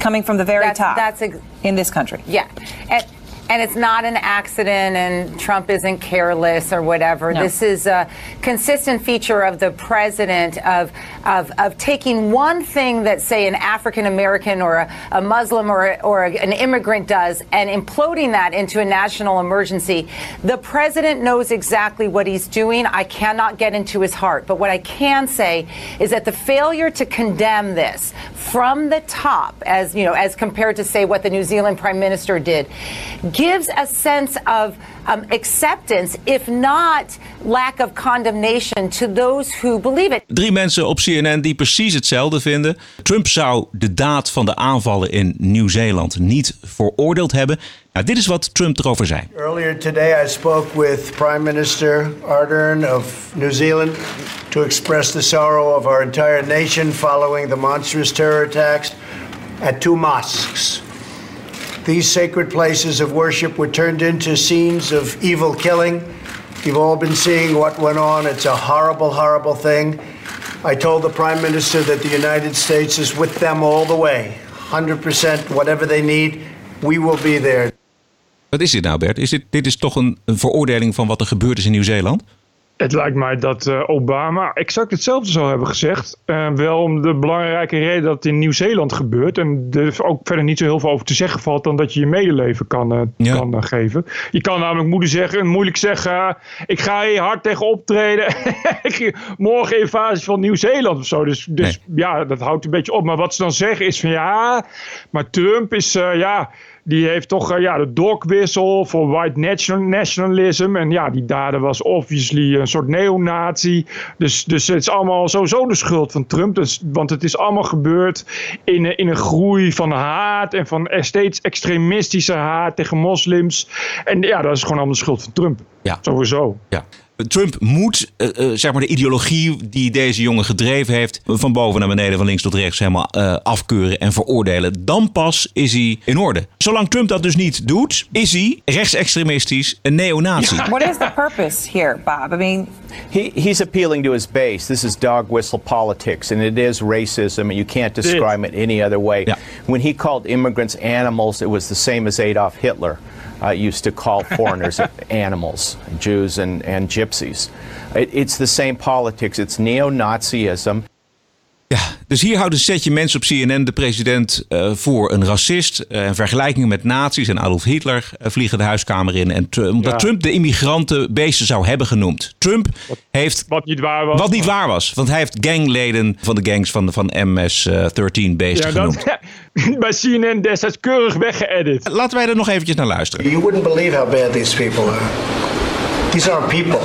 M: Coming from the very
N: That's-
M: top
N: that's ex-
M: in this country.
N: Yeah. And, and it's not an accident, and Trump isn't careless or whatever.
M: No.
N: This is a consistent feature of the president of, of, of taking one thing that, say, an African American or a, a Muslim or, or an immigrant does and imploding that into a national emergency. The president knows exactly what he's doing. I cannot get into his heart. But what I can say is that the failure to condemn this from the top, as you know, as compared to say what the New Zealand Prime Minister did, gives a sense of um, acceptance, if not lack of condemnation, to those who believe it.
B: Drie mensen op CNN die precies hetzelfde vinden. Trump zou de daad van de aanvallen in Nieuw-Zeeland niet veroordeeld hebben. Nou, dit is wat Trump erover zei.
O: Earlier today, I spoke with Prime Minister Ardern of New Zealand to express the sorrow of our entire nation following the monstrous terror attacks at two mosques. These sacred places of worship were turned into scenes of evil killing. You've all been seeing what went on. It's a horrible, horrible thing. I told the Prime Minister that the United States is with them all the way. 100%, whatever they need, we will be there.
B: Wat is dit nou, Bert? Is dit, dit is toch een, een veroordeling van wat er gebeurd is in Nieuw-Zeeland?
A: Het lijkt mij dat eh, Obama exact hetzelfde zou hebben gezegd. Eh, wel om de belangrijke reden dat het in Nieuw-Zeeland gebeurt. En er ook verder niet zo heel veel over te zeggen valt dan dat je je medeleven kan, eh, kan geven. Je kan namelijk moeilijk zeggen, moeilijk zeggen ik ga hier hard tegen optreden. <laughs> Morgen invasie van Nieuw-Zeeland of zo. Dus, dus ja, dat houdt een beetje op. Maar wat ze dan zeggen is van ja, maar Trump is ja... Die heeft toch eh, ja, de dogwissel voor white nation- nationalism. En ja, die dader was obviously een soort neonazi. Dus, dus het is allemaal sowieso de schuld van Trump. Dus, want het is allemaal gebeurd in, een- in een groei van haat. En van eh, steeds extremistische haat tegen moslims. En ja, dat is gewoon allemaal de schuld van Trump.
B: Ja.
A: Sowieso.
B: Ja. Trump moet eh, eh, zeg maar de ideologie die deze jongen gedreven heeft, van boven naar beneden, van links tot rechts, helemaal eh, afkeuren en veroordelen. Dan pas is hij in orde. Zolang Trump dat dus niet doet, is hij rechtsextremistisch, een neonazi. <laughs>
M: What is the purpose here, Bob? I mean,
P: He, he's appealing to his base. This is dog whistle politics, and it is racism, and you can't describe it any other way. When he called immigrants animals, it was the same as Adolf Hitler uh, used to call foreigners <laughs> animals, Jews and, and gypsies. It, it's the same politics. It's neo Nazism.
B: Dus hier houdt een setje mensen op CNN de president eh, voor een racist. Eh, en vergelijkingen met nazi's en Adolf Hitler eh, vliegen de huiskamer in. En Trump- omdat
A: Ja.
B: Trump de immigranten beesten zou hebben genoemd. Trump heeft...
A: Wat niet waar was.
B: Wat niet waar was. Want hij heeft gangleden van de gangs van, van MS-13 beesten
A: Ja,
B: genoemd.
A: dat, <laughs> bij CNN destijds keurig weggeëdit.
B: Laten wij er nog eventjes naar luisteren.
O: You wouldn't believe how bad these people are. These aren't people.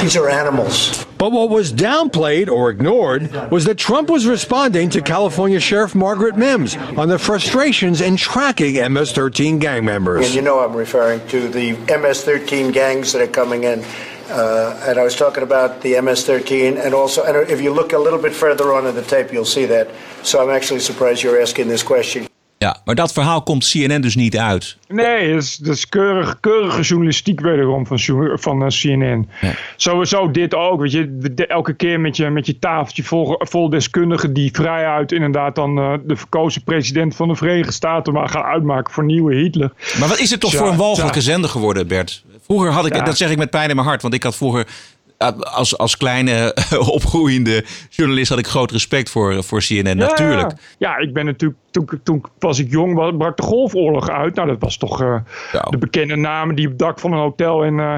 O: These are animals.
Q: But what was downplayed or ignored was that Trump was responding to California Sheriff Margaret Mims on the frustrations in tracking MS 13 gang members.
O: And you know I'm referring to the MS-13 gangs that are coming in. Uh, and I was talking about the MS-13, and also, and if you look a little bit further on in the tape, you'll see that. So I'm actually surprised you're asking this question.
B: Ja, maar dat verhaal komt CNN dus niet uit.
A: Nee, dat is, dat is keurig, keurige journalistiek wederom van, van eh, CNN. Sowieso dit ook. Weet je, elke keer met je, met je tafeltje vol, vol deskundigen die vrijuit inderdaad dan eh, de verkozen president van de Verenigde Staten maar gaan uitmaken voor nieuwe Hitler.
B: Maar wat is het toch voor een walgelijke zender geworden, Bert? Vroeger had ik,
A: Ja.
B: dat zeg ik met pijn in mijn hart, want ik had vroeger als, als kleine <laughs> opgroeiende journalist had ik groot respect voor, voor CNN, natuurlijk.
A: Ja, ik ben natuurlijk, toen, toen was ik jong, brak de Golfoorlog uit. Nou, dat was toch eh, de bekende namen die op het dak van een hotel in, eh,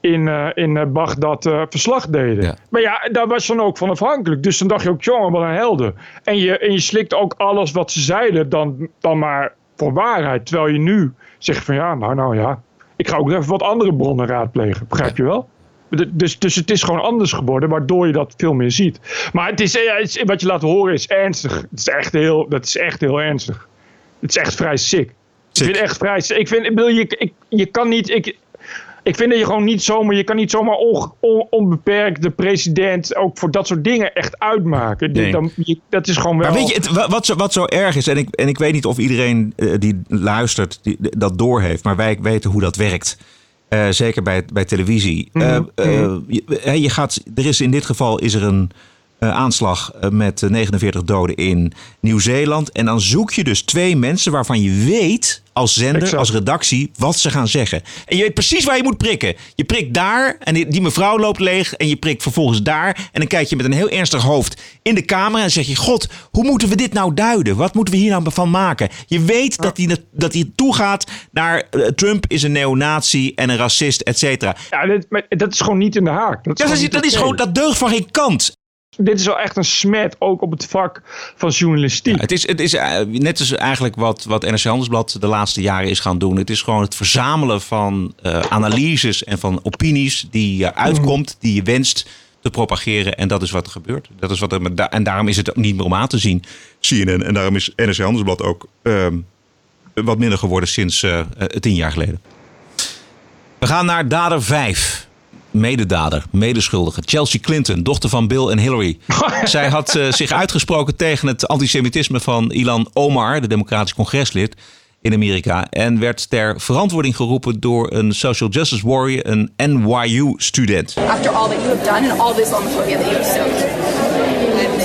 A: in, eh, in Bagdad verslag deden. Maar ja, daar was je dan ook van afhankelijk. Dus dan dacht je ook, jongen, wat een helden. En je, en je slikt ook alles wat ze zeiden dan, dan maar voor waarheid. Terwijl je nu zegt van ja, nou, nou ja, ik ga ook even wat andere bronnen raadplegen. Begrijp je wel? Dus, dus het is gewoon anders geworden, waardoor je dat veel meer ziet. Maar het is, eh, het is- wat je laat horen is ernstig. Het is echt heel, dat is echt heel ernstig. Het is echt vrij sick. Ik vind echt vrij sick. Ik vind, ik bedoel, je, ik, je kan niet... Ik, Ik vind dat je gewoon niet zomaar, je kan niet zomaar on, on- onbeperkt de president ook voor dat soort dingen echt uitmaken.
B: Nee.
A: Dan, je- dat is gewoon wel.
B: Maar weet je, het, wat, zo, wat zo erg is, en ik, en ik weet niet of iedereen eh, die luistert die, dat doorheeft, maar wij weten hoe dat werkt. Eh, zeker bij, bij televisie.
A: Mhm,
B: eh,
A: mhm.
B: je, je gaat, er is in dit geval is er een eh, aanslag eh, met eh, 49 doden in Nieuw-Zeeland. En dan zoek je dus twee mensen waarvan je weet als zender,
A: Exact.
B: als redactie, wat ze gaan zeggen. En je weet precies waar je moet prikken. Je prikt daar en die, die mevrouw loopt leeg. En je prikt vervolgens daar. En dan kijk je met een heel ernstig hoofd in de camera. En zeg je: God, hoe moeten we dit nou duiden? Wat moeten we hier nou van maken? Je weet dat hij dat hij toegaat naar eh, Trump is een neonazi en een racist, et cetera.
A: Ja, dit, maar dat is gewoon niet in de haak. Dat is,
B: Ja, dat, is, dat, gewoon, dat deugt van geen kant.
A: Dit is wel echt een smet ook op het vak van journalistiek.
B: Het is, het is eh, net als eigenlijk wat, wat NRC Handelsblad de laatste jaren is gaan doen. Het is gewoon het verzamelen van eh, analyses en van opinies die je uitkomt, die je wenst te propageren. En dat is wat er gebeurt. Dat is wat er, en daarom is het ook niet meer om aan te zien, CNN. En daarom is NRC Handelsblad ook ehm, wat minder geworden sinds eh, tien jaar geleden. We gaan naar dader 5. Mededader, medeschuldige. Chelsea Clinton, dochter van Bill en Hillary. <laughs> Zij had eh, zich uitgesproken tegen het antisemitisme van Ilan Omar, de democratisch congreslid in Amerika. En werd ter verantwoording geroepen door een social justice warrior, een NYU-student.
R: after all that you have done and all the Islamophobia that you have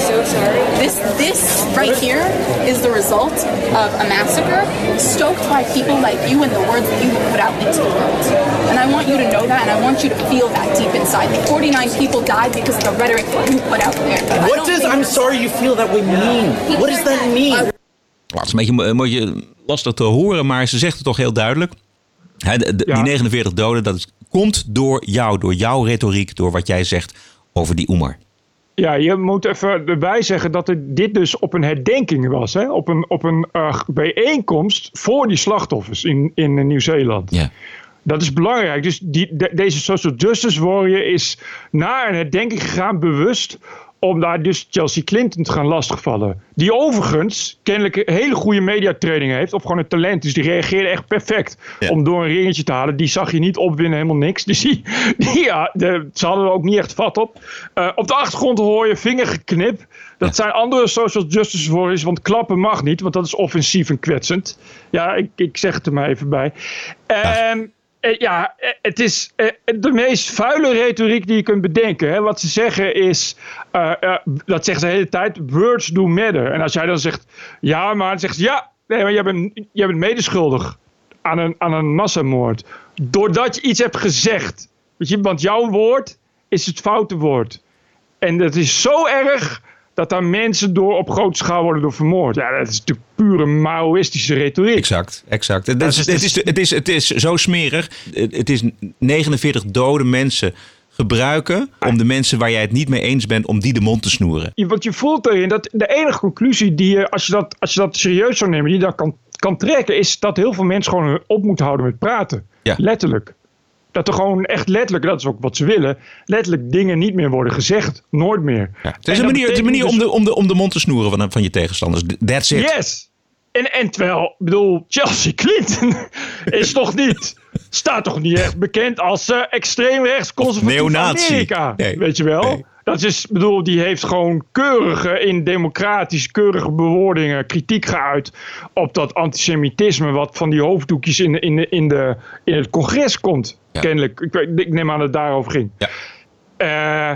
R: so sorry. This, this right here is the result of a massacre stoked by people like you and the words that you put out into the world. And I want you to know that, and I want you to feel that deep inside. The 49 people died because of the rhetoric that you put out there.
S: What does I'm sorry you feel that way mean? What does that mean?
B: Nou, het is een beetje, een beetje lastig te horen, maar ze zegt het toch heel duidelijk. Hè, de- de- Die 49 doden, dat is- komt door jou, door jouw retoriek, door wat jij zegt over die Oemar.
A: Ja, je moet even erbij zeggen dat het, dit dus op een herdenking was. Hè? Op een, op een eh, bijeenkomst voor die slachtoffers in, in eh, Nieuw-Zeeland.
B: Ja.
A: Dat is belangrijk. Dus die, de- deze social justice warrior is naar een herdenking gegaan, bewust. Om daar dus Chelsea Clinton te gaan lastigvallen. Die overigens kennelijk een hele goede mediatraining heeft. Of gewoon een talent. Dus die reageerde echt perfect. Om door een ringetje te halen. Die zag je niet opwinnen, helemaal niks. <laughs> Dus die, die, ja, de, ze hadden er ook niet echt vat op. Eh, op de achtergrond hoor je vingergeknip. Dat zijn andere social justice warriors. Want klappen mag niet. Want dat is offensief en kwetsend. Ja, ik, ik zeg het er maar even bij. Ehm, eh, ja, eh, het is eh, de meest vuile retoriek die je kunt bedenken. Wat ze zeggen is, dat zeggen ze de hele tijd, words do matter. En als jij dan zegt, ja, maar dan zegt ze, ja, nee, maar jij bent, jij bent medeschuldig aan een, aan een massamoord. Doordat je iets hebt gezegd. Weet je, want jouw woord is het foute woord. En dat is zo erg dat daar mensen door op grote schaal worden door vermoord. Ja, dat is natuurlijk pure Maoïstische retoriek.
B: Exact, exact. Het is, het, is, het, is, het is zo smerig. Het is 49 dode mensen gebruiken om de mensen waar jij het niet mee eens bent, om die de mond te snoeren.
A: Je- Want je voelt erin dat de enige conclusie die je, als je dat, als je dat serieus zou nemen, die je dan kan, kan trekken, is dat heel veel mensen gewoon op moeten houden met praten.
B: Ja.
A: Letterlijk. Dat er gewoon echt letterlijk, dat is ook wat ze willen, letterlijk dingen niet meer worden gezegd. Nooit meer.
B: Het is een manier, het is een manier om, de, om, de, om de mond te snoeren van, van je tegenstanders. That's it.
A: Yes! En, en terwijl, ik bedoel, Chelsea <laughs> Clinton is toch niet, staat toch niet echt bekend als eh extreem rechts conservatief. Amerika.
B: Nee.
A: Weet je wel? Dat is, ik bedoel, die heeft gewoon keurige, in democratisch keurige bewoordingen kritiek geuit op dat antisemitisme wat van die hoofddoekjes in, in, de, in, de, in het congres komt. Kennelijk. Ik, ik neem aan dat het daarover ging. Eh,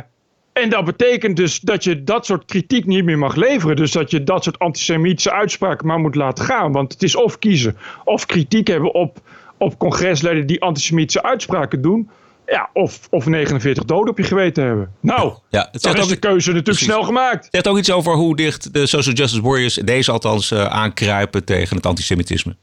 A: en dat betekent dus dat je dat soort kritiek niet meer mag leveren. Dus dat je dat soort antisemitische uitspraken maar moet laten gaan. Want het is of kiezen, of kritiek hebben op, op congresleden die antisemitische uitspraken doen. Ja, of, of 49 doden op je geweten hebben. Nou,
B: Ja, het
A: dan is de keuze natuurlijk
B: Precies.
A: snel gemaakt.
B: Het zegt ook iets over hoe dicht de social justice warriors, deze althans, eh, aankruipen tegen het antisemitisme.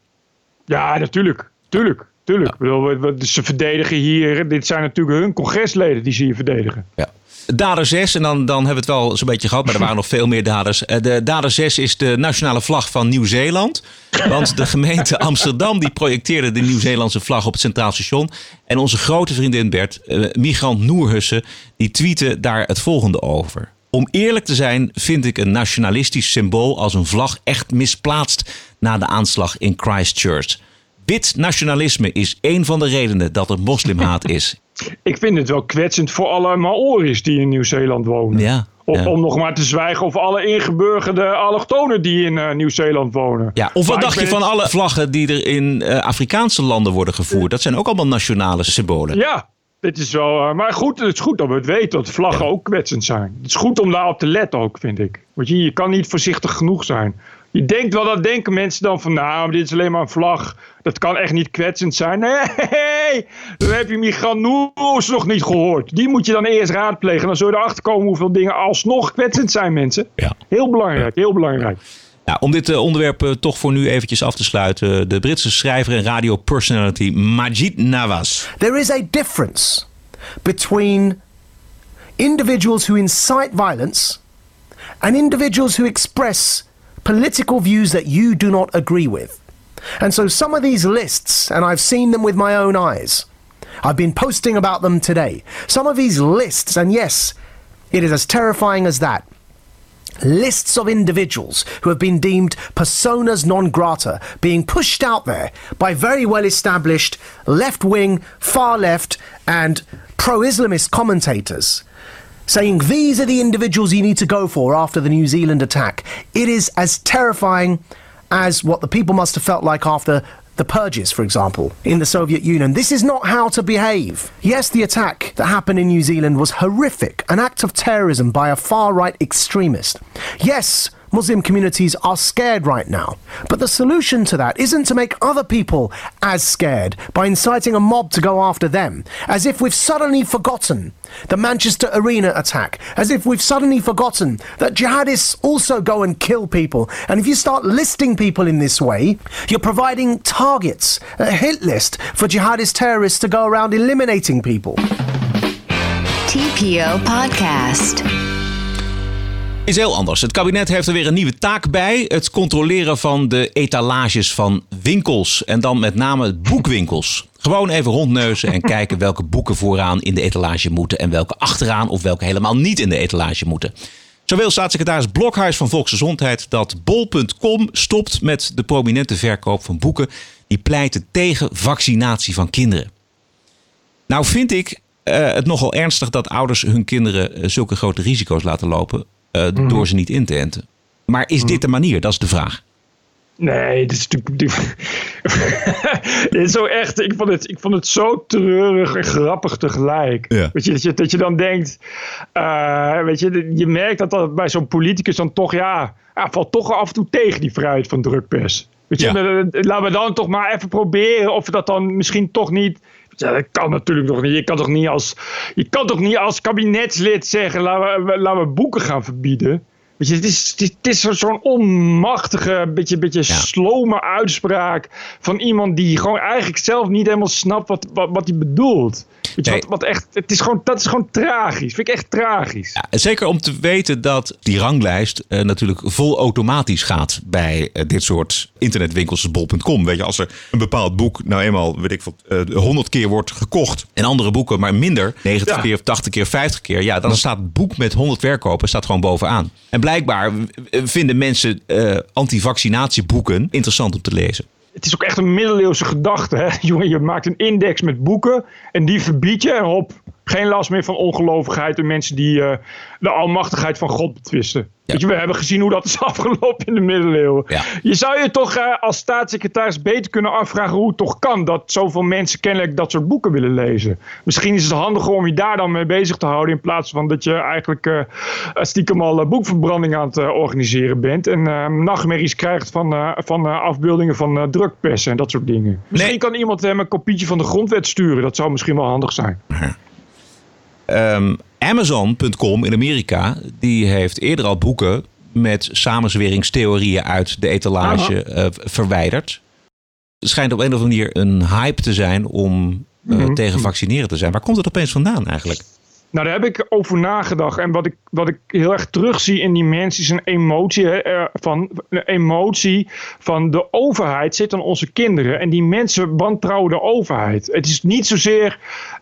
A: Ja, natuurlijk. Tuurlijk. Tuurlijk. Ik bedoel, ze verdedigen hier. Dit zijn natuurlijk hun congresleden die ze hier verdedigen.
B: Ja. Dader 6, en dan, dan hebben we het wel zo'n beetje gehad, maar er waren nog veel meer daders. Eh, De dader 6 is de nationale vlag van Nieuw-Zeeland. Want de gemeente Amsterdam die projecteerde de Nieuw-Zeelandse vlag op het Centraal Station. En onze grote vriendin Bert, eh, migrant Noerhussen, die tweette daar het volgende over. Om eerlijk te zijn vind ik een nationalistisch symbool als een vlag echt misplaatst na de aanslag in Christchurch. Wit nationalisme is één van de redenen dat er moslimhaat is.
A: Ik vind het wel kwetsend voor alle Maori's die in Nieuw-Zeeland wonen.
B: Ja.
A: Om,
B: ja.
A: om nog maar te zwijgen over alle ingeburgerde allochtonen die in eh, Nieuw-Zeeland wonen.
B: Ja, of wat
A: Maar
B: dacht je van
A: het-
B: alle vlaggen die er in eh, Afrikaanse landen worden gevoerd? Dat zijn ook allemaal nationale symbolen.
A: Ja, dit is wel. eh, maar goed, het is goed dat we het weten dat vlaggen ook kwetsend zijn. Het is goed om daarop te letten ook, vind ik. Want je, je kan niet voorzichtig genoeg zijn. Je denkt wel, dat denken mensen dan van, nou, dit is alleen maar een vlag. Dat kan echt niet kwetsend zijn. Nee, dan heb je migrant Noes nog niet gehoord. Die moet je dan eerst raadplegen. Dan zul je erachter komen hoeveel dingen alsnog kwetsend zijn, mensen.
B: Ja.
A: Heel belangrijk, heel belangrijk.
B: Nou, om dit eh, onderwerp eh, toch voor nu eventjes af te sluiten. De Britse schrijver en radiopersonality Majid Nawaz.
T: There is a difference between individuals who incite violence and individuals who express political views that you do not agree with. And so some of these lists, and I've seen them with my own eyes, I've been posting about them today. Some of these lists, and yes, it is as terrifying as that. Lists of individuals who have been deemed personas non grata being pushed out there by very well established left wing, far left, and pro Islamist commentators saying these are the individuals you need to go for after the New Zealand attack. It is as terrifying as what the people must have felt like after the purges, for example, in the Soviet Union. This is not how to behave. Yes, the attack that happened in New Zealand was horrific, an act of terrorism by a far right extremist. Yes, Muslim communities are scared right now. But the solution to that isn't to make other people as scared by inciting a mob to go after them, as if we've suddenly forgotten the Manchester Arena attack, as if we've suddenly forgotten that jihadists also go and kill people. And if you start listing people in this way, you're providing targets, a hit list for jihadist terrorists to go around eliminating people.
C: TPO Podcast.
B: Is heel anders. Het kabinet heeft er weer een nieuwe taak bij: het controleren van de etalages van winkels. En dan met name boekwinkels. Gewoon even rondneuzen en <laughs> kijken welke boeken vooraan in de etalage moeten en welke achteraan of welke helemaal niet in de etalage moeten. Zo wil staatssecretaris Blokhuis van Volksgezondheid dat bol.com stopt met de prominente verkoop van boeken die pleiten tegen vaccinatie van kinderen. Nou vind ik eh, het nogal ernstig dat ouders hun kinderen eh, zulke grote risico's laten lopen eh, door ze niet in te enten. Maar is dit de manier? Dat is de vraag.
A: Nee, dit is natuurlijk. <laughs> dit is zo echt. Ik vond, het, ik vond het zo treurig en grappig tegelijk.
B: Ja.
A: Weet je, dat, je, dat je dan denkt. eh, weet je, je merkt dat dat bij zo'n politicus dan toch. Ja, ja, valt toch af en toe tegen die vrijheid van drukpers. Weet je, eh, laten we dan toch maar even proberen of we dat dan misschien toch niet. Ja, dat kan natuurlijk nog niet. Je kan toch niet als, je kan toch niet als kabinetslid zeggen: laten we, laten we boeken gaan verbieden. Weet je, het is, het is, zo'n onmachtige, beetje, beetje slome uitspraak van iemand die gewoon eigenlijk zelf niet helemaal snapt wat, wat, wat hij bedoelt. Weet je, wat, wat echt, het is gewoon, dat is gewoon tragisch. Vind ik echt tragisch.
B: Ja, zeker om te weten dat die ranglijst eh, natuurlijk vol automatisch gaat bij eh, dit soort internetwinkels als bol.com. Weet je, als er een bepaald boek nou eenmaal, weet ik wat, eh 100 keer wordt gekocht en andere boeken maar minder, 90
A: Ja.
B: keer of 80 keer, 50 keer, ja, dan staat het boek met 100 verkopen staat gewoon bovenaan. En blijkbaar vinden mensen eh antivaccinatieboeken interessant om te lezen.
A: Het is ook echt een middeleeuwse gedachte. Hè? <laughs> Jongen, je maakt een index met boeken en die verbied je en hop. Geen last meer van ongelovigheid en mensen die eh, de almachtigheid van God betwisten. Weet je, we hebben gezien hoe dat is <laughs> afgelopen in de middeleeuwen. Je zou je toch eh, als staatssecretaris beter kunnen afvragen hoe het toch kan dat zoveel mensen kennelijk dat soort boeken willen lezen. Misschien is het handiger om je daar dan mee bezig te houden in plaats van dat je eigenlijk eh, stiekem al boekverbranding aan het organiseren bent en nachtmerries krijgt van, van afbeeldingen van drukpersen en dat soort dingen. Misschien kan iemand hem een kopietje van de grondwet sturen. Dat zou misschien wel handig zijn.
B: Ehm, Amazon.com in Amerika, die heeft eerder al boeken met samenzweringstheorieën uit de etalage eh, verwijderd. Het schijnt op een of andere manier een hype te zijn om eh,
A: Mhm.
B: tegen vaccineren te zijn. Waar komt het opeens vandaan eigenlijk?
A: Nou, daar heb ik over nagedacht. En wat ik, wat ik heel erg terugzie in die mensen is een emotie, hè, eh, van, een emotie van de overheid zit aan onze kinderen. En die mensen wantrouwen de overheid. Het is niet zozeer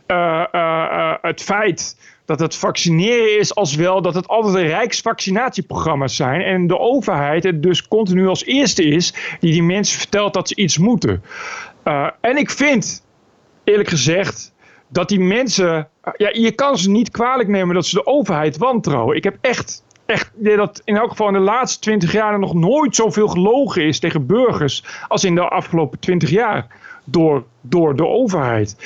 A: eh, eh, het feit dat het vaccineren is, als wel dat het altijd de rijksvaccinatieprogramma's zijn. En de overheid het dus continu als eerste is die die mensen vertelt dat ze iets moeten. En ik vind, eerlijk gezegd, dat die mensen. Ja, je kan ze niet kwalijk nemen dat ze de overheid wantrouwen. Ik heb echt. Echt, dat in elk geval in de laatste twintig jaar nog nooit zoveel gelogen is tegen burgers als in de afgelopen twintig jaar door, door de overheid.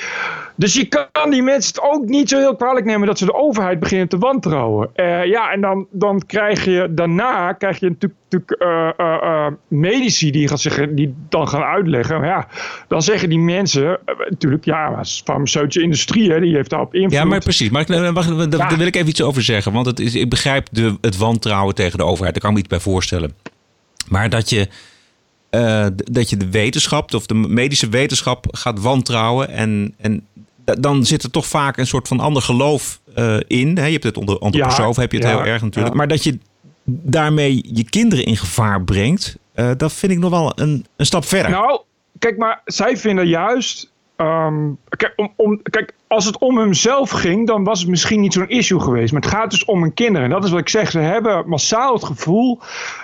A: Dus je kan die mensen het ook niet zo heel kwalijk nemen dat ze de overheid beginnen te wantrouwen. Uh, ja, en dan, dan krijg je daarna krijg je natuurlijk, natuurlijk uh, uh, medici die, gaan zeggen, die dan gaan uitleggen. Maar ja, dan zeggen die mensen natuurlijk, ja, de farmaceutische industrie, hè, die heeft daarop invloed.
B: Ja, maar precies. Maar ik, wacht, daar wil ik even iets over zeggen. Want het is, ik begrijp de, het wantrouwen tegen de overheid. Daar kan ik me iets bij voorstellen. Maar dat je uh, dat je de wetenschap of de medische wetenschap gaat wantrouwen. En, en dan zit er toch vaak een soort van ander geloof uh, in. Hè? Je hebt het onder antroposoof, ja, heb je het ja, heel erg natuurlijk. Ja. Maar dat je daarmee je kinderen in gevaar brengt, uh, dat vind ik nog wel een, een stap verder.
A: Nou, kijk, maar zij vinden juist. Um, kijk, om, om, kijk, als het om hemzelf ging, dan was het misschien niet zo'n issue geweest. Maar het gaat dus om hun kinderen. En dat is wat ik zeg. Ze hebben massaal het gevoel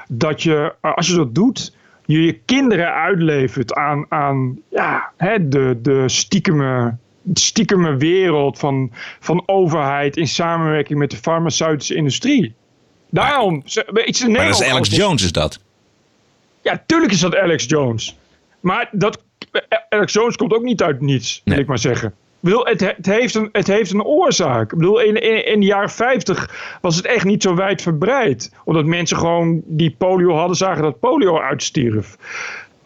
A: dat je, als je dat doet, je je kinderen uitlevert aan, aan ja, hè, de, de stiekeme, stiekeme wereld van, van overheid in samenwerking met de farmaceutische industrie. Daarom. Iets
B: maar dat is Alex Jones, is dat?
A: Ja, tuurlijk is dat Alex Jones. Maar dat, Alex Jones komt ook niet uit niets, wil ik maar zeggen. Bedoel, het, het, heeft een, het heeft een oorzaak. Ik bedoel, in, in, in de jaren 50 was het echt niet zo wijd verbreid. Omdat mensen gewoon die polio hadden, zagen dat polio uitstierf.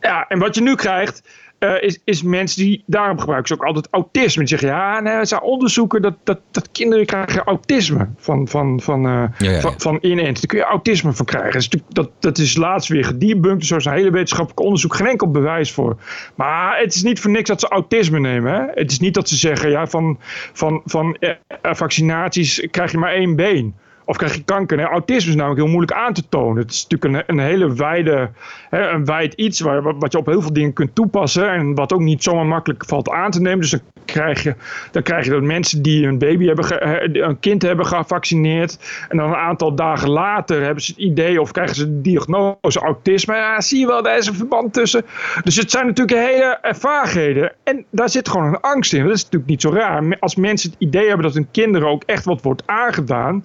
A: Ja, en wat je nu krijgt, uh, is, is mensen die, daarom gebruiken ze ook altijd autisme. Die zeggen, ja, nee, zijn onderzoeken dat, dat, dat kinderen krijgen autisme van, van, van, uh, ja, ja. van, van inent. Daar kun je autisme van krijgen. Dat is, dat, dat is laatst weer gedebunked. Zo is een hele wetenschappelijk onderzoek geen enkel bewijs voor. Maar het is niet voor niks dat ze autisme nemen. Hè? Het is niet dat ze zeggen, ja, van, van, van uh, vaccinaties krijg je maar één been. Of krijg je kanker? Nee, autisme is namelijk heel moeilijk aan te tonen. Het is natuurlijk een, een hele wijde, hè, een wijd iets waar, wat je op heel veel dingen kunt toepassen. En wat ook niet zomaar makkelijk valt aan te nemen. Dus dan krijg je, dan krijg je dat mensen die een baby hebben, een kind hebben gevaccineerd. En dan een aantal dagen later hebben ze het idee of krijgen ze de diagnose autisme. Ja, zie je wel, daar is een verband tussen. Dus het zijn natuurlijk hele vaagheden. En daar zit gewoon een angst in. Dat is natuurlijk niet zo raar. Als mensen het idee hebben dat hun kinderen ook echt wat wordt aangedaan.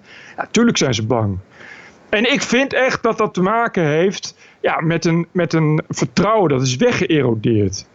A: Tuurlijk zijn ze bang. En ik vind echt dat dat te maken heeft ja, met, een, met een vertrouwen dat is weggeërodeerd.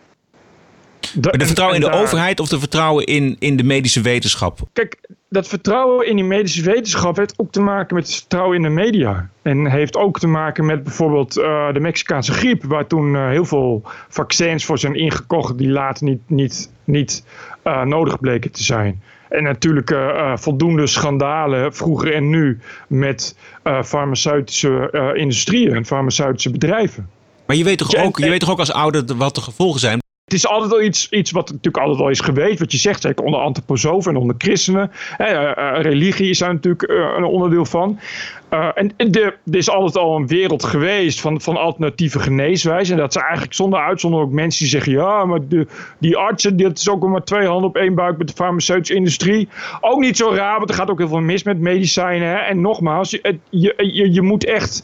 B: De, de vertrouwen in de daar, overheid of de vertrouwen in, in de medische wetenschap?
A: Kijk, dat vertrouwen in die medische wetenschap heeft ook te maken met het vertrouwen in de media. En heeft ook te maken met bijvoorbeeld uh, de Mexicaanse griep, waar toen uh, heel veel vaccins voor zijn ingekocht die later niet, niet, niet uh, nodig bleken te zijn. En natuurlijk uh, voldoende schandalen vroeger en nu met uh, farmaceutische uh, industrieën en farmaceutische bedrijven.
B: Maar je weet toch, ook, je weet toch ook als ouder wat de gevolgen zijn?
A: Het is altijd al iets, iets wat natuurlijk altijd al is geweest. Wat je zegt, zeker onder antroposofen en onder christenen. Uh, religie is daar natuurlijk uh, een onderdeel van. En er is altijd al een wereld geweest van, van alternatieve geneeswijzen. En dat zijn eigenlijk zonder uitzondering ook mensen die zeggen... ja, maar de, die artsen, dat is ook maar twee handen op één buik met de farmaceutische industrie. Ook niet zo raar, want er gaat ook heel veel mis met medicijnen. Hè? En nogmaals, je, je, je, moet echt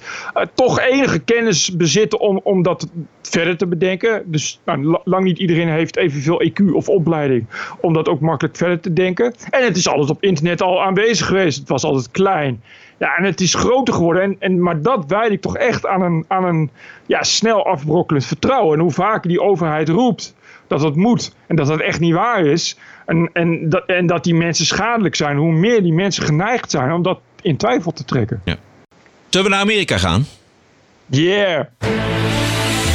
A: toch enige kennis bezitten om, om dat verder te bedenken. Dus nou, lang niet iedereen heeft evenveel EQ of opleiding om dat ook makkelijk verder te denken. En het is altijd op internet al aanwezig geweest. Het was altijd klein. Ja, en het is groter geworden. En, en, maar dat wijd ik toch echt aan een, aan een ja, snel afbrokkelend vertrouwen. En hoe vaker die overheid roept dat het moet en dat dat echt niet waar is. En, en, dat, en dat die mensen schadelijk zijn, hoe meer die mensen geneigd zijn om dat in twijfel te trekken.
B: Ja. Zullen we naar Amerika gaan?
A: Yeah.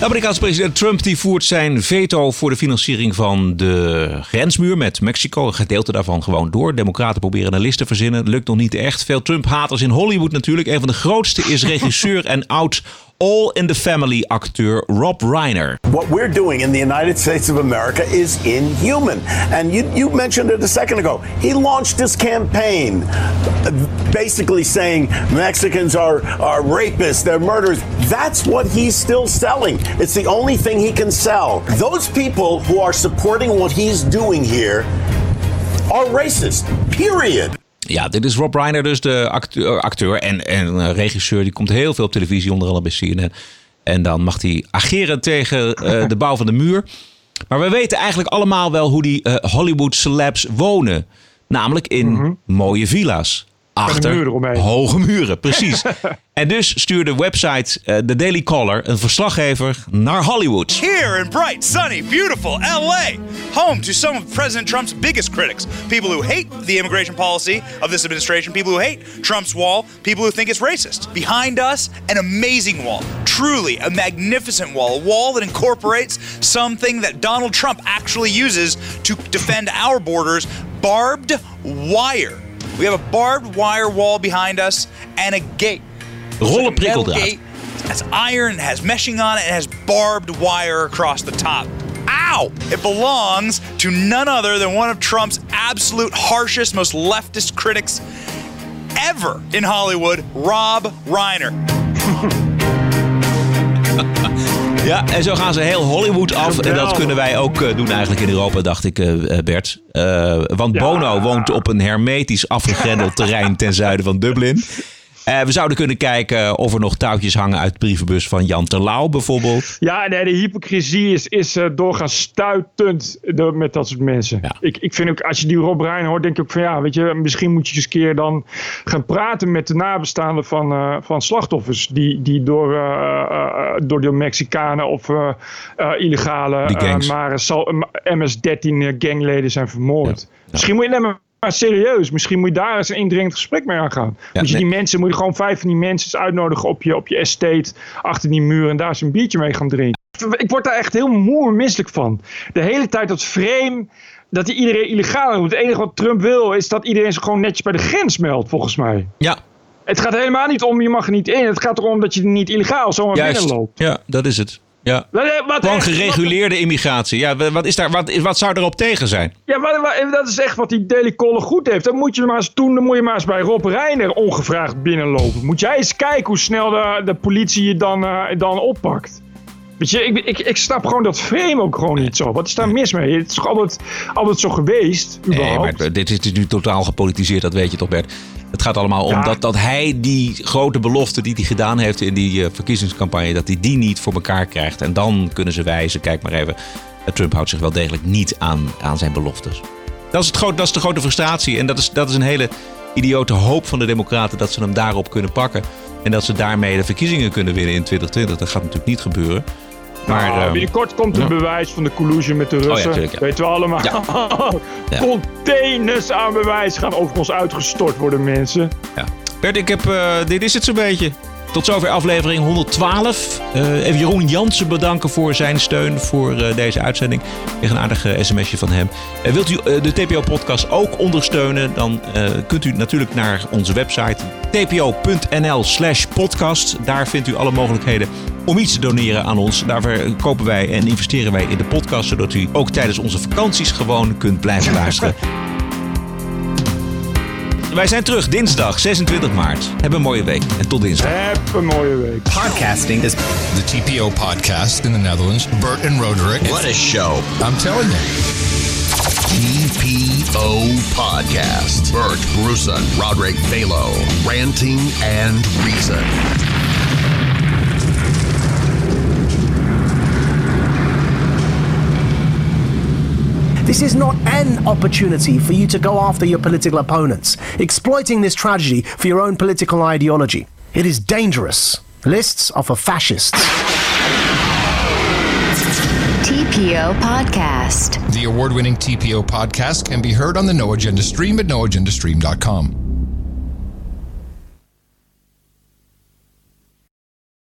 B: Amerikaanse president Trump die voert zijn veto voor de financiering van de grensmuur met Mexico. Een gedeelte daarvan gewoon door. Democraten proberen een list te verzinnen. Lukt nog niet echt. Veel Trump-haters in Hollywood natuurlijk. Een van de grootste is regisseur en oud All in the Family acteur Rob Reiner.
U: What we're doing in the United States of America is inhuman. And you, you mentioned it a second ago. He launched his campaign basically saying Mexicans are, are rapists, they're murderers. That's what he's still selling. It's the only thing he can sell. Those people who are supporting what he's doing here are racist. Period.
B: Ja, dit is Rob Reiner, dus de acteur, acteur en, en eh, regisseur. Die komt heel veel op televisie, onder andere bij CNN. En dan mag hij ageren tegen eh, <laughs> de bouw van de muur. Maar we weten eigenlijk allemaal wel hoe die eh, Hollywood celebs wonen. Namelijk in mooie villa's. Achter
A: muur eromheen.
B: hoge muren, precies. <laughs> en dus stuurde website eh, The Daily Caller een verslaggever naar Hollywood.
V: Here in bright, sunny, beautiful LA, home to some of President Trump's biggest critics. People who hate the immigration policy of this administration, people who hate Trump's wall, people who think it's racist. Behind us, an amazing wall. Truly a magnificent wall. A wall that incorporates something that Donald Trump actually uses to defend our borders barbed wire. We have a barbed wire wall behind us and a gate.
B: Rollen
V: Metal
B: prikkeldraad.
V: gate. It has iron, it has meshing on it, it has barbed wire across the top. Ow! It belongs to none other than one of Trump's absolute harshest, most leftist critics ever in Hollywood, Rob Reiner.
B: Ja, en zo gaan ze heel Hollywood af. En dat kunnen wij ook eh, doen eigenlijk in Europa, dacht ik, eh, eh, Bert. Want Bono woont op een hermetisch afgegrendeld terrein ten zuiden van Dublin. Eh, we zouden kunnen kijken of er nog touwtjes hangen uit de brievenbus van Jan Terlouw bijvoorbeeld.
A: Ja, nee, de hypocrisie is, is eh, doorgaans stuitend door, met dat soort mensen. Ik, ik vind ook, als je die Rob Rein hoort, denk ik ook van ja, weet je, misschien moet je eens een keer dan gaan praten met de nabestaanden van, eh, van slachtoffers. Die, die door, door de Mexicanen of illegale maar zal- MS-13 gangleden zijn vermoord. Misschien moet je, nee, maar serieus, misschien moet je daar eens een indringend gesprek mee aangaan.
B: Ja,
A: moet je
B: nee.
A: die mensen, moet je gewoon vijf van die mensen eens uitnodigen op je, op je estate, achter die muur en daar eens een biertje mee gaan drinken. Ik word daar echt heel moe en misselijk van. De hele tijd dat frame, dat hij iedereen illegaal doet. Het enige wat Trump wil, is dat iedereen zich gewoon netjes bij de grens meldt, volgens mij.
B: Ja.
A: Het gaat helemaal niet om, je mag er niet in. Het gaat erom dat je niet illegaal zomaar
B: Juist.
A: binnenloopt.
B: Ja, dat is het. Ja.
A: Wat,
B: Gewoon gereguleerde immigratie. Ja, wat, is daar, wat, wat zou erop tegen zijn?
A: Ja, maar, maar dat is echt wat die Caller goed heeft. Dan moet je maar eens doen, dan moet je maar eens bij Rob Reiner ongevraagd binnenlopen. Moet jij eens kijken hoe snel de, de politie je dan, eh, dan oppakt. Weet je, ik, ik, ik snap gewoon dat frame ook gewoon niet zo. Wat is daar mis mee? Het is toch altijd, altijd zo geweest,
B: Nee,
A: überhaupt?
B: maar dit is, nu totaal gepolitiseerd, dat weet je toch Bert. Het gaat allemaal om
A: Ja.
B: dat, dat hij die grote belofte die hij gedaan heeft in die eh, verkiezingscampagne, dat hij die niet voor elkaar krijgt. En dan kunnen ze wijzen, kijk maar even, eh, Trump houdt zich wel degelijk niet aan, aan zijn beloftes. Dat is, het groot, dat is de grote frustratie en dat is, dat is een hele idiote hoop van de democraten dat ze hem daarop kunnen pakken. En dat ze daarmee de verkiezingen kunnen winnen in 2020. Dat gaat natuurlijk niet gebeuren. Maar,
A: Nou, binnenkort komt het
B: ja.
A: bewijs van de collusion met de
B: ja,
A: Russen.
B: ja.
A: Weten we allemaal. <laughs> Containers aan bewijs gaan over ons uitgestort worden, mensen.
B: Ja. Bert, ik heb, eh, dit is het zo'n beetje. Tot zover aflevering 112. Eh, even Jeroen Jansen bedanken voor zijn steun voor eh, deze uitzending. Kreeg een aardig eh, sms'je van hem. Wilt u de TPO-podcast ook ondersteunen? Dan kunt u natuurlijk naar onze website tpo.nl slash podcast. Daar vindt u alle mogelijkheden om iets te doneren aan ons. Daarvoor kopen wij en investeren wij in de podcast... zodat u ook tijdens onze vakanties gewoon kunt blijven luisteren. <laughs> Wij zijn terug dinsdag 26 maart. Heb een mooie week en tot dinsdag.
A: Heb een mooie week.
W: Podcasting is
X: The TPO podcast in the Netherlands. Bert and Roderick.
G: What a show.
X: I'm telling you.
G: TPO Podcast. Bert Bruson, Roderick Balo, ranting and reason.
T: This is not an opportunity for you to go after your political opponents, exploiting this tragedy for your own political ideology. It is dangerous. Lists are for fascists.
C: TPO Podcast.
X: The award winning TPO podcast can be heard on the No Agenda stream at noagendastream.com.